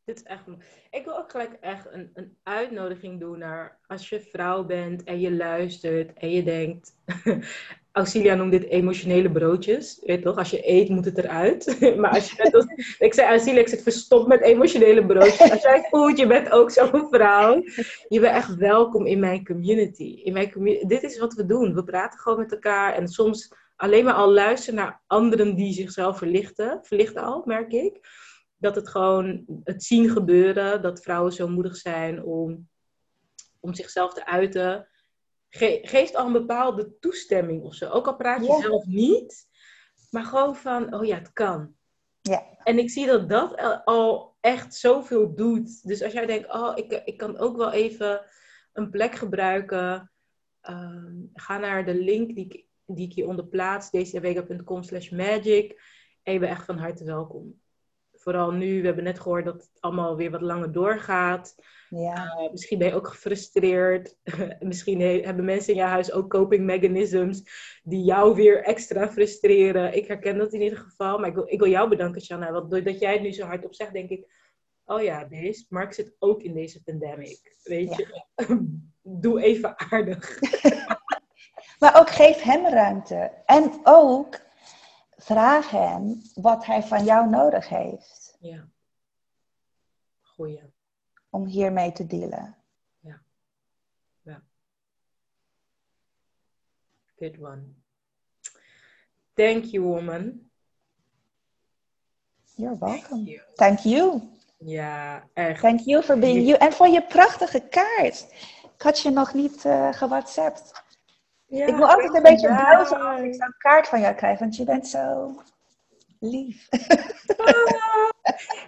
Dit is echt mooi. Ik wil ook gelijk echt een, een uitnodiging doen naar als je vrouw bent en je luistert en je denkt. Auxilia noemt dit emotionele broodjes. Weet toch? Als je eet, moet het eruit. maar als je net ik zei Auxilia, ik zit verstopt met emotionele broodjes. Als jij voelt, je bent ook zo'n vrouw. Je bent echt welkom in mijn community. In mijn dit is wat we doen. We praten gewoon met elkaar en soms alleen maar al luisteren naar anderen die zichzelf verlichten. Verlichten al, merk ik. Dat het gewoon het zien gebeuren. Dat vrouwen zo moedig zijn om, om zichzelf te uiten. Ge- geeft al een bepaalde toestemming of zo. Ook al praat je Ja. zelf niet. Maar gewoon van, oh ja, het kan. Ja. En ik zie dat dat al- al echt zoveel doet. Dus als jij denkt, oh, ik, ik kan ook wel even een plek gebruiken. ehm, ga naar de link die ik, die ik hieronder plaats. dcwega.com slash magic. En je bent echt van harte welkom. Vooral nu, we hebben net gehoord dat het allemaal weer wat langer doorgaat. Ja, Uh, misschien ben je ook gefrustreerd. misschien he- hebben mensen in jouw huis ook coping mechanisms die jou weer extra frustreren. Ik herken dat in ieder geval. Maar ik wil, ik wil jou bedanken, Shanna. Want doordat jij het nu zo hardop zegt, denk ik... oh ja, deze, Mark zit ook in deze pandemic. Weet je, doe even aardig. maar ook geef hem ruimte. En ook vraag hem wat hij van jou nodig heeft. Ja. Goeie. Om hiermee te dealen. Ja. Ja. Good one. Thank you, woman. You're welcome. Thank you. Thank you. Ja, echt. Thank you for being you. En voor je prachtige kaart. Ik had je nog niet uh, gewhatsappt. Ja, ik wil altijd een beetje bruisen als ik zo'n kaart van jou krijg, want je bent zo lief.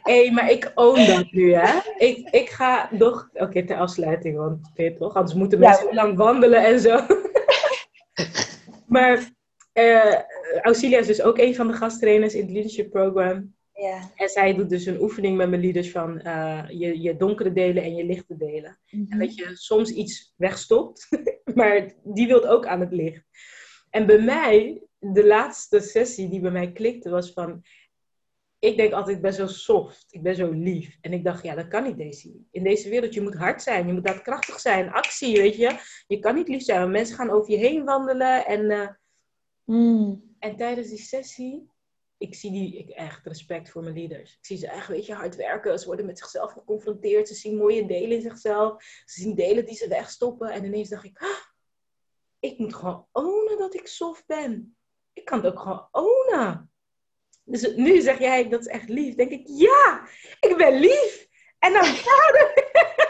Hé, hey, maar ik own dat nu, hè? Ik, ik ga nog... Oké, okay, ter afsluiting, want weet toch? Anders moeten mensen ja. lang wandelen en zo. maar uh, Auxilia is dus ook een van de gasttrainers in het leadership program. Ja. En zij doet dus een oefening met mijn leaders van uh, je, je donkere delen en je lichte delen. En Mhm. dat je soms iets wegstopt, maar die wilt ook aan het licht. En bij mij, de laatste sessie die bij mij klikte, was van... Ik denk altijd, ik ben zo soft, ik ben zo lief. En ik dacht, ja, dat kan niet deze, in deze wereld. Je moet hard zijn, je moet daadkrachtig zijn, actie, weet je. Je kan niet lief zijn, want mensen gaan over je heen wandelen. En, uh, Mm. en tijdens die sessie ik zie die, ik echt respect voor mijn leaders. Ik zie ze echt, weet je, hard werken. Ze worden met zichzelf geconfronteerd. Ze zien mooie delen in zichzelf. Ze zien delen die ze wegstoppen. En ineens dacht ik, ah, ik moet gewoon ownen dat ik soft ben. Ik kan het ook gewoon ownen. Dus nu zeg jij, dat is echt lief. denk ik, ja, ik ben lief. En dan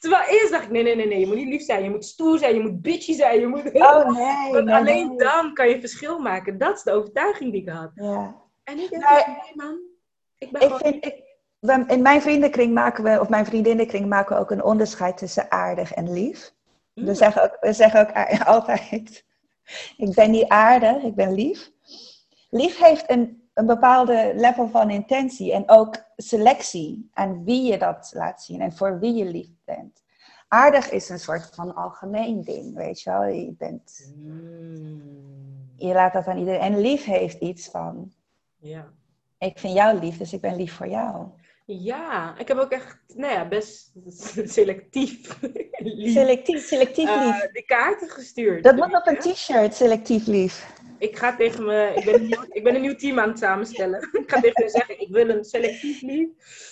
Terwijl eerst dacht ik, nee, nee, nee, nee, je moet niet lief zijn. Je moet stoer zijn, je moet bitchy zijn. Je moet... Oh nee. Want nee, alleen nee. dan kan je verschil maken. Dat is de overtuiging die ik had. Ja. En ik denk, nee man, ik ben Ik gewoon... vind, ik, in mijn vriendenkring maken we, of mijn vriendinnenkring maken we ook een onderscheid tussen aardig en lief. Mm. We zeggen ook, we zeggen ook altijd, ik ben niet aardig, ik ben lief. Lief heeft een, een bepaalde level van intentie en ook selectie aan wie je dat laat zien en voor wie je lief bent. Aardig is een soort van algemeen ding, weet je wel. Je, bent, Mm. je laat dat aan iedereen. En lief heeft iets van, Ja. ik vind jou lief, dus ik ben lief voor jou. ja, ik heb ook echt, nou ja, best selectief lief, Selectief, selectief eh, lief. de kaarten gestuurd. Dat moet op een t-shirt, selectief lief. Ik ga tegen me, ik ben, een nieuw, ik ben een nieuw team aan het samenstellen. ik ga tegen me zeggen, ik wil een selectief lief.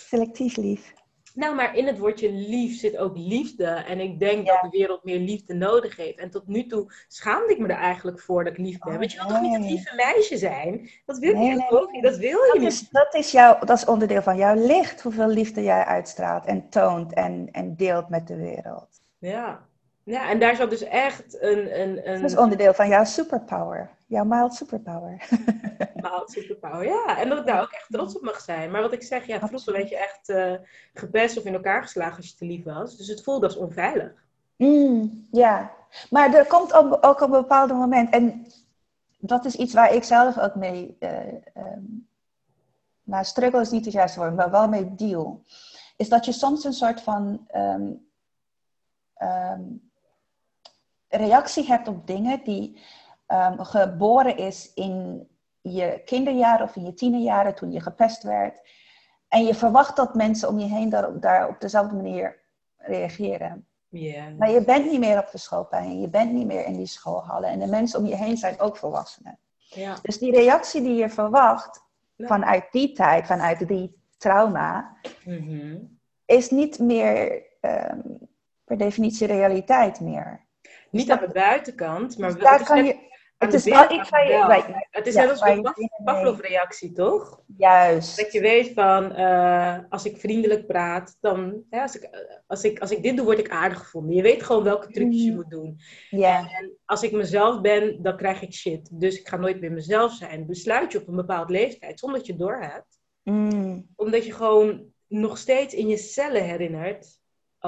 Selectief lief. Nou, maar in het woordje lief zit ook liefde. En ik denk Ja. dat de wereld meer liefde nodig heeft. En tot nu toe schaamde ik me er eigenlijk voor dat ik lief ben. Oh, Want je wil toch niet een nee. lieve meisje zijn? Dat wil Nee, je nee, ook niet. Dat wil je Dat niet. is, dat, is jouw, dat is onderdeel van jouw licht, hoeveel liefde jij uitstraalt en toont en, en deelt met de wereld. Ja. Ja, en daar zat dus echt een, een, een Dat is onderdeel van jouw superpower, jouw mild superpower. bepaald superpower. Ja, en dat ik daar ook echt trots op mag zijn. Maar wat ik zeg, ja, vroeger werd je echt eh gepest of in elkaar geslagen als je te lief was. Dus het voelde als onveilig. Mm, ja, maar er komt ook, ook op een bepaald moment, en dat is iets waar ik zelf ook mee, eh ehm, nou struggle is niet het juiste woord, maar wel mee deal, is dat je soms een soort van ehm, ehm, reactie hebt op dingen die ehm, geboren is in je kinderjaren of in je tienerjaren toen je gepest werd. En je verwacht dat mensen om je heen daar, daar op dezelfde manier reageren. Maar je bent niet meer op de schoolplein, je bent niet meer in die schoolhallen. En de mensen om je heen zijn ook volwassenen. Dus die reactie die je verwacht vanuit die tijd, vanuit die trauma, Mhm. is niet meer ehm, per definitie realiteit meer. Niet aan de buitenkant, maar Dus wel, daar het is kan net je, het is wel iets waar je, Het is ja, net als een Pavlov-reactie, toch? juist. Dat je weet van, eh, als ik vriendelijk praat, dan, hè, als, ik, als, ik, als ik dit doe, word ik aardig gevonden. Je weet gewoon welke trucjes je Mhm. moet doen. Ja, En als ik mezelf ben, dan krijg ik shit. Dus ik ga nooit meer mezelf zijn. Besluit je op een bepaald leeftijd, zonder dat je doorhebt. Mm, Omdat je gewoon nog steeds in je cellen herinnert.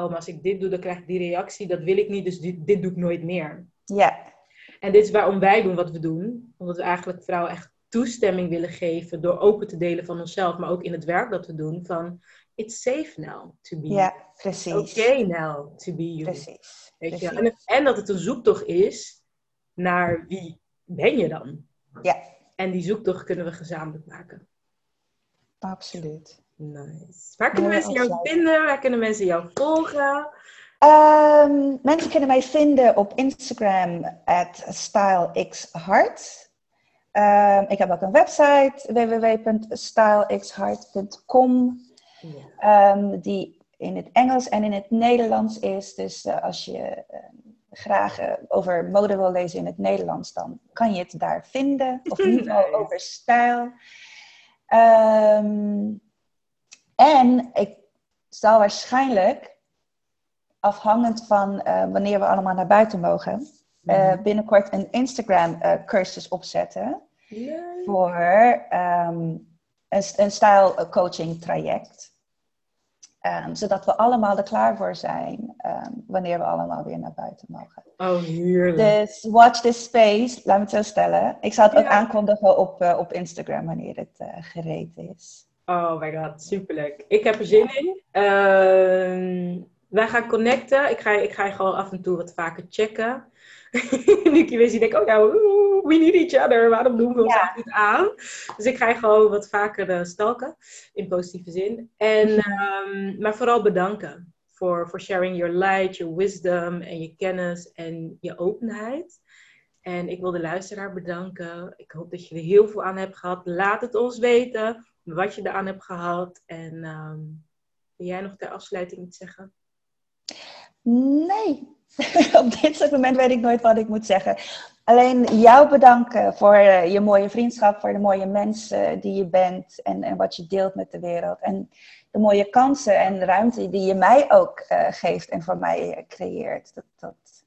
Oh, maar als ik dit doe, dan krijg ik die reactie. Dat wil ik niet, dus dit, dit doe ik nooit meer. ja, En dit is waarom wij doen wat we doen. Omdat we eigenlijk vrouwen echt toestemming willen geven door open te delen van onszelf, maar ook in het werk dat we doen. Van, it's safe now to be ja, precies. okay now to be you. Precies. Weet je? precies. En, en dat het een zoektocht is naar wie ben je dan? Ja. En die zoektocht kunnen we gezamenlijk maken. Absoluut. Nice. Waar kunnen mensen jou vinden? Waar kunnen mensen jou volgen? Ehm, mensen kunnen mij vinden op Instagram at stylexhart. Um, ik heb ook een website www.stylexhart.com um, die in het Engels en in het Nederlands is. Dus uh, als je graag uh, over mode wil lezen in het Nederlands, dan kan je het daar vinden. Of niet nice. over stijl. En ik zal waarschijnlijk afhangend van uh, wanneer we allemaal naar buiten mogen, uh, binnenkort een Instagram-cursus uh, opzetten. Voor um, een, een style coaching traject. Um, zodat we allemaal er klaar voor zijn um, wanneer we allemaal weer naar buiten mogen. Oh, heerlijk. Dus watch this space, laat me het zo stellen. Ik zal het ja. ook aankondigen op, uh, op Instagram wanneer het uh, gereed is. Oh my god, superleuk. Ik heb er zin in. Uh, wij gaan connecten. Ik ga, ik ga je gewoon af en toe wat vaker checken. nu ik je weer zie, denk ik, oh ja, we need each other. Waarom doen we ons ja. niet aan? Dus ik ga je gewoon wat vaker uh, stalken, in positieve zin. En, um, maar vooral bedanken voor, voor sharing your light, your wisdom en je kennis en je openheid. En ik wil de luisteraar bedanken. Ik hoop dat je er heel veel aan hebt gehad. Laat het ons weten wat je eraan hebt gehad. En um, wil jij nog ter afsluiting iets zeggen? Nee, op dit moment weet ik nooit wat ik moet zeggen. Alleen jou bedanken voor eh, je mooie vriendschap, voor de mooie mensen die je bent en, en wat je deelt met de wereld. En de mooie kansen en ruimte die je mij ook uh, geeft en voor mij creëert. Dat, dat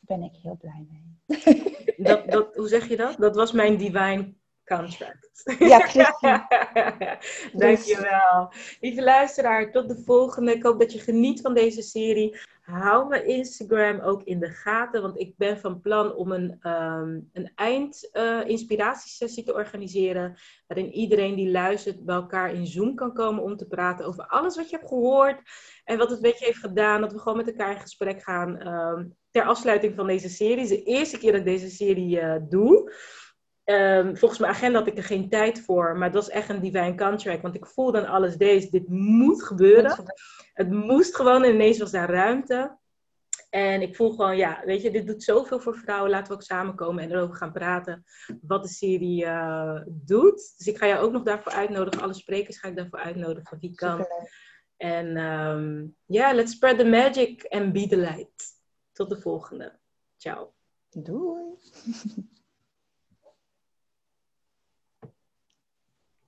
ben ik heel blij mee. Dat, dat, hoe zeg je dat? Dat was mijn divine contract. Ja. Dankjewel. Lieve luisteraar, tot de volgende. Ik hoop dat je geniet van deze serie. Hou mijn Instagram ook in de gaten, want ik ben van plan om een, um, een eind-inspiratiesessie uh, te organiseren. Waarin iedereen die luistert bij elkaar in Zoom kan komen om te praten over alles wat je hebt gehoord. En wat het met je heeft gedaan. Dat we gewoon met elkaar in gesprek gaan um, ter afsluiting van deze serie. Het is de eerste keer dat ik deze serie uh, doe. Um, volgens mijn agenda had ik er geen tijd voor, maar het was echt een divine contract. Want ik voelde aan alles deze, dit moet gebeuren. Het moest gewoon en ineens was daar ruimte. En ik voel gewoon, ja, weet je, dit doet zoveel voor vrouwen. Laten we ook samenkomen en erover gaan praten wat de serie uh, doet. Dus ik ga jou ook nog daarvoor uitnodigen. Alle sprekers ga ik daarvoor uitnodigen van die kant. En um, ja, yeah, let's spread the magic and be the light. Tot de volgende. Ciao. Doei.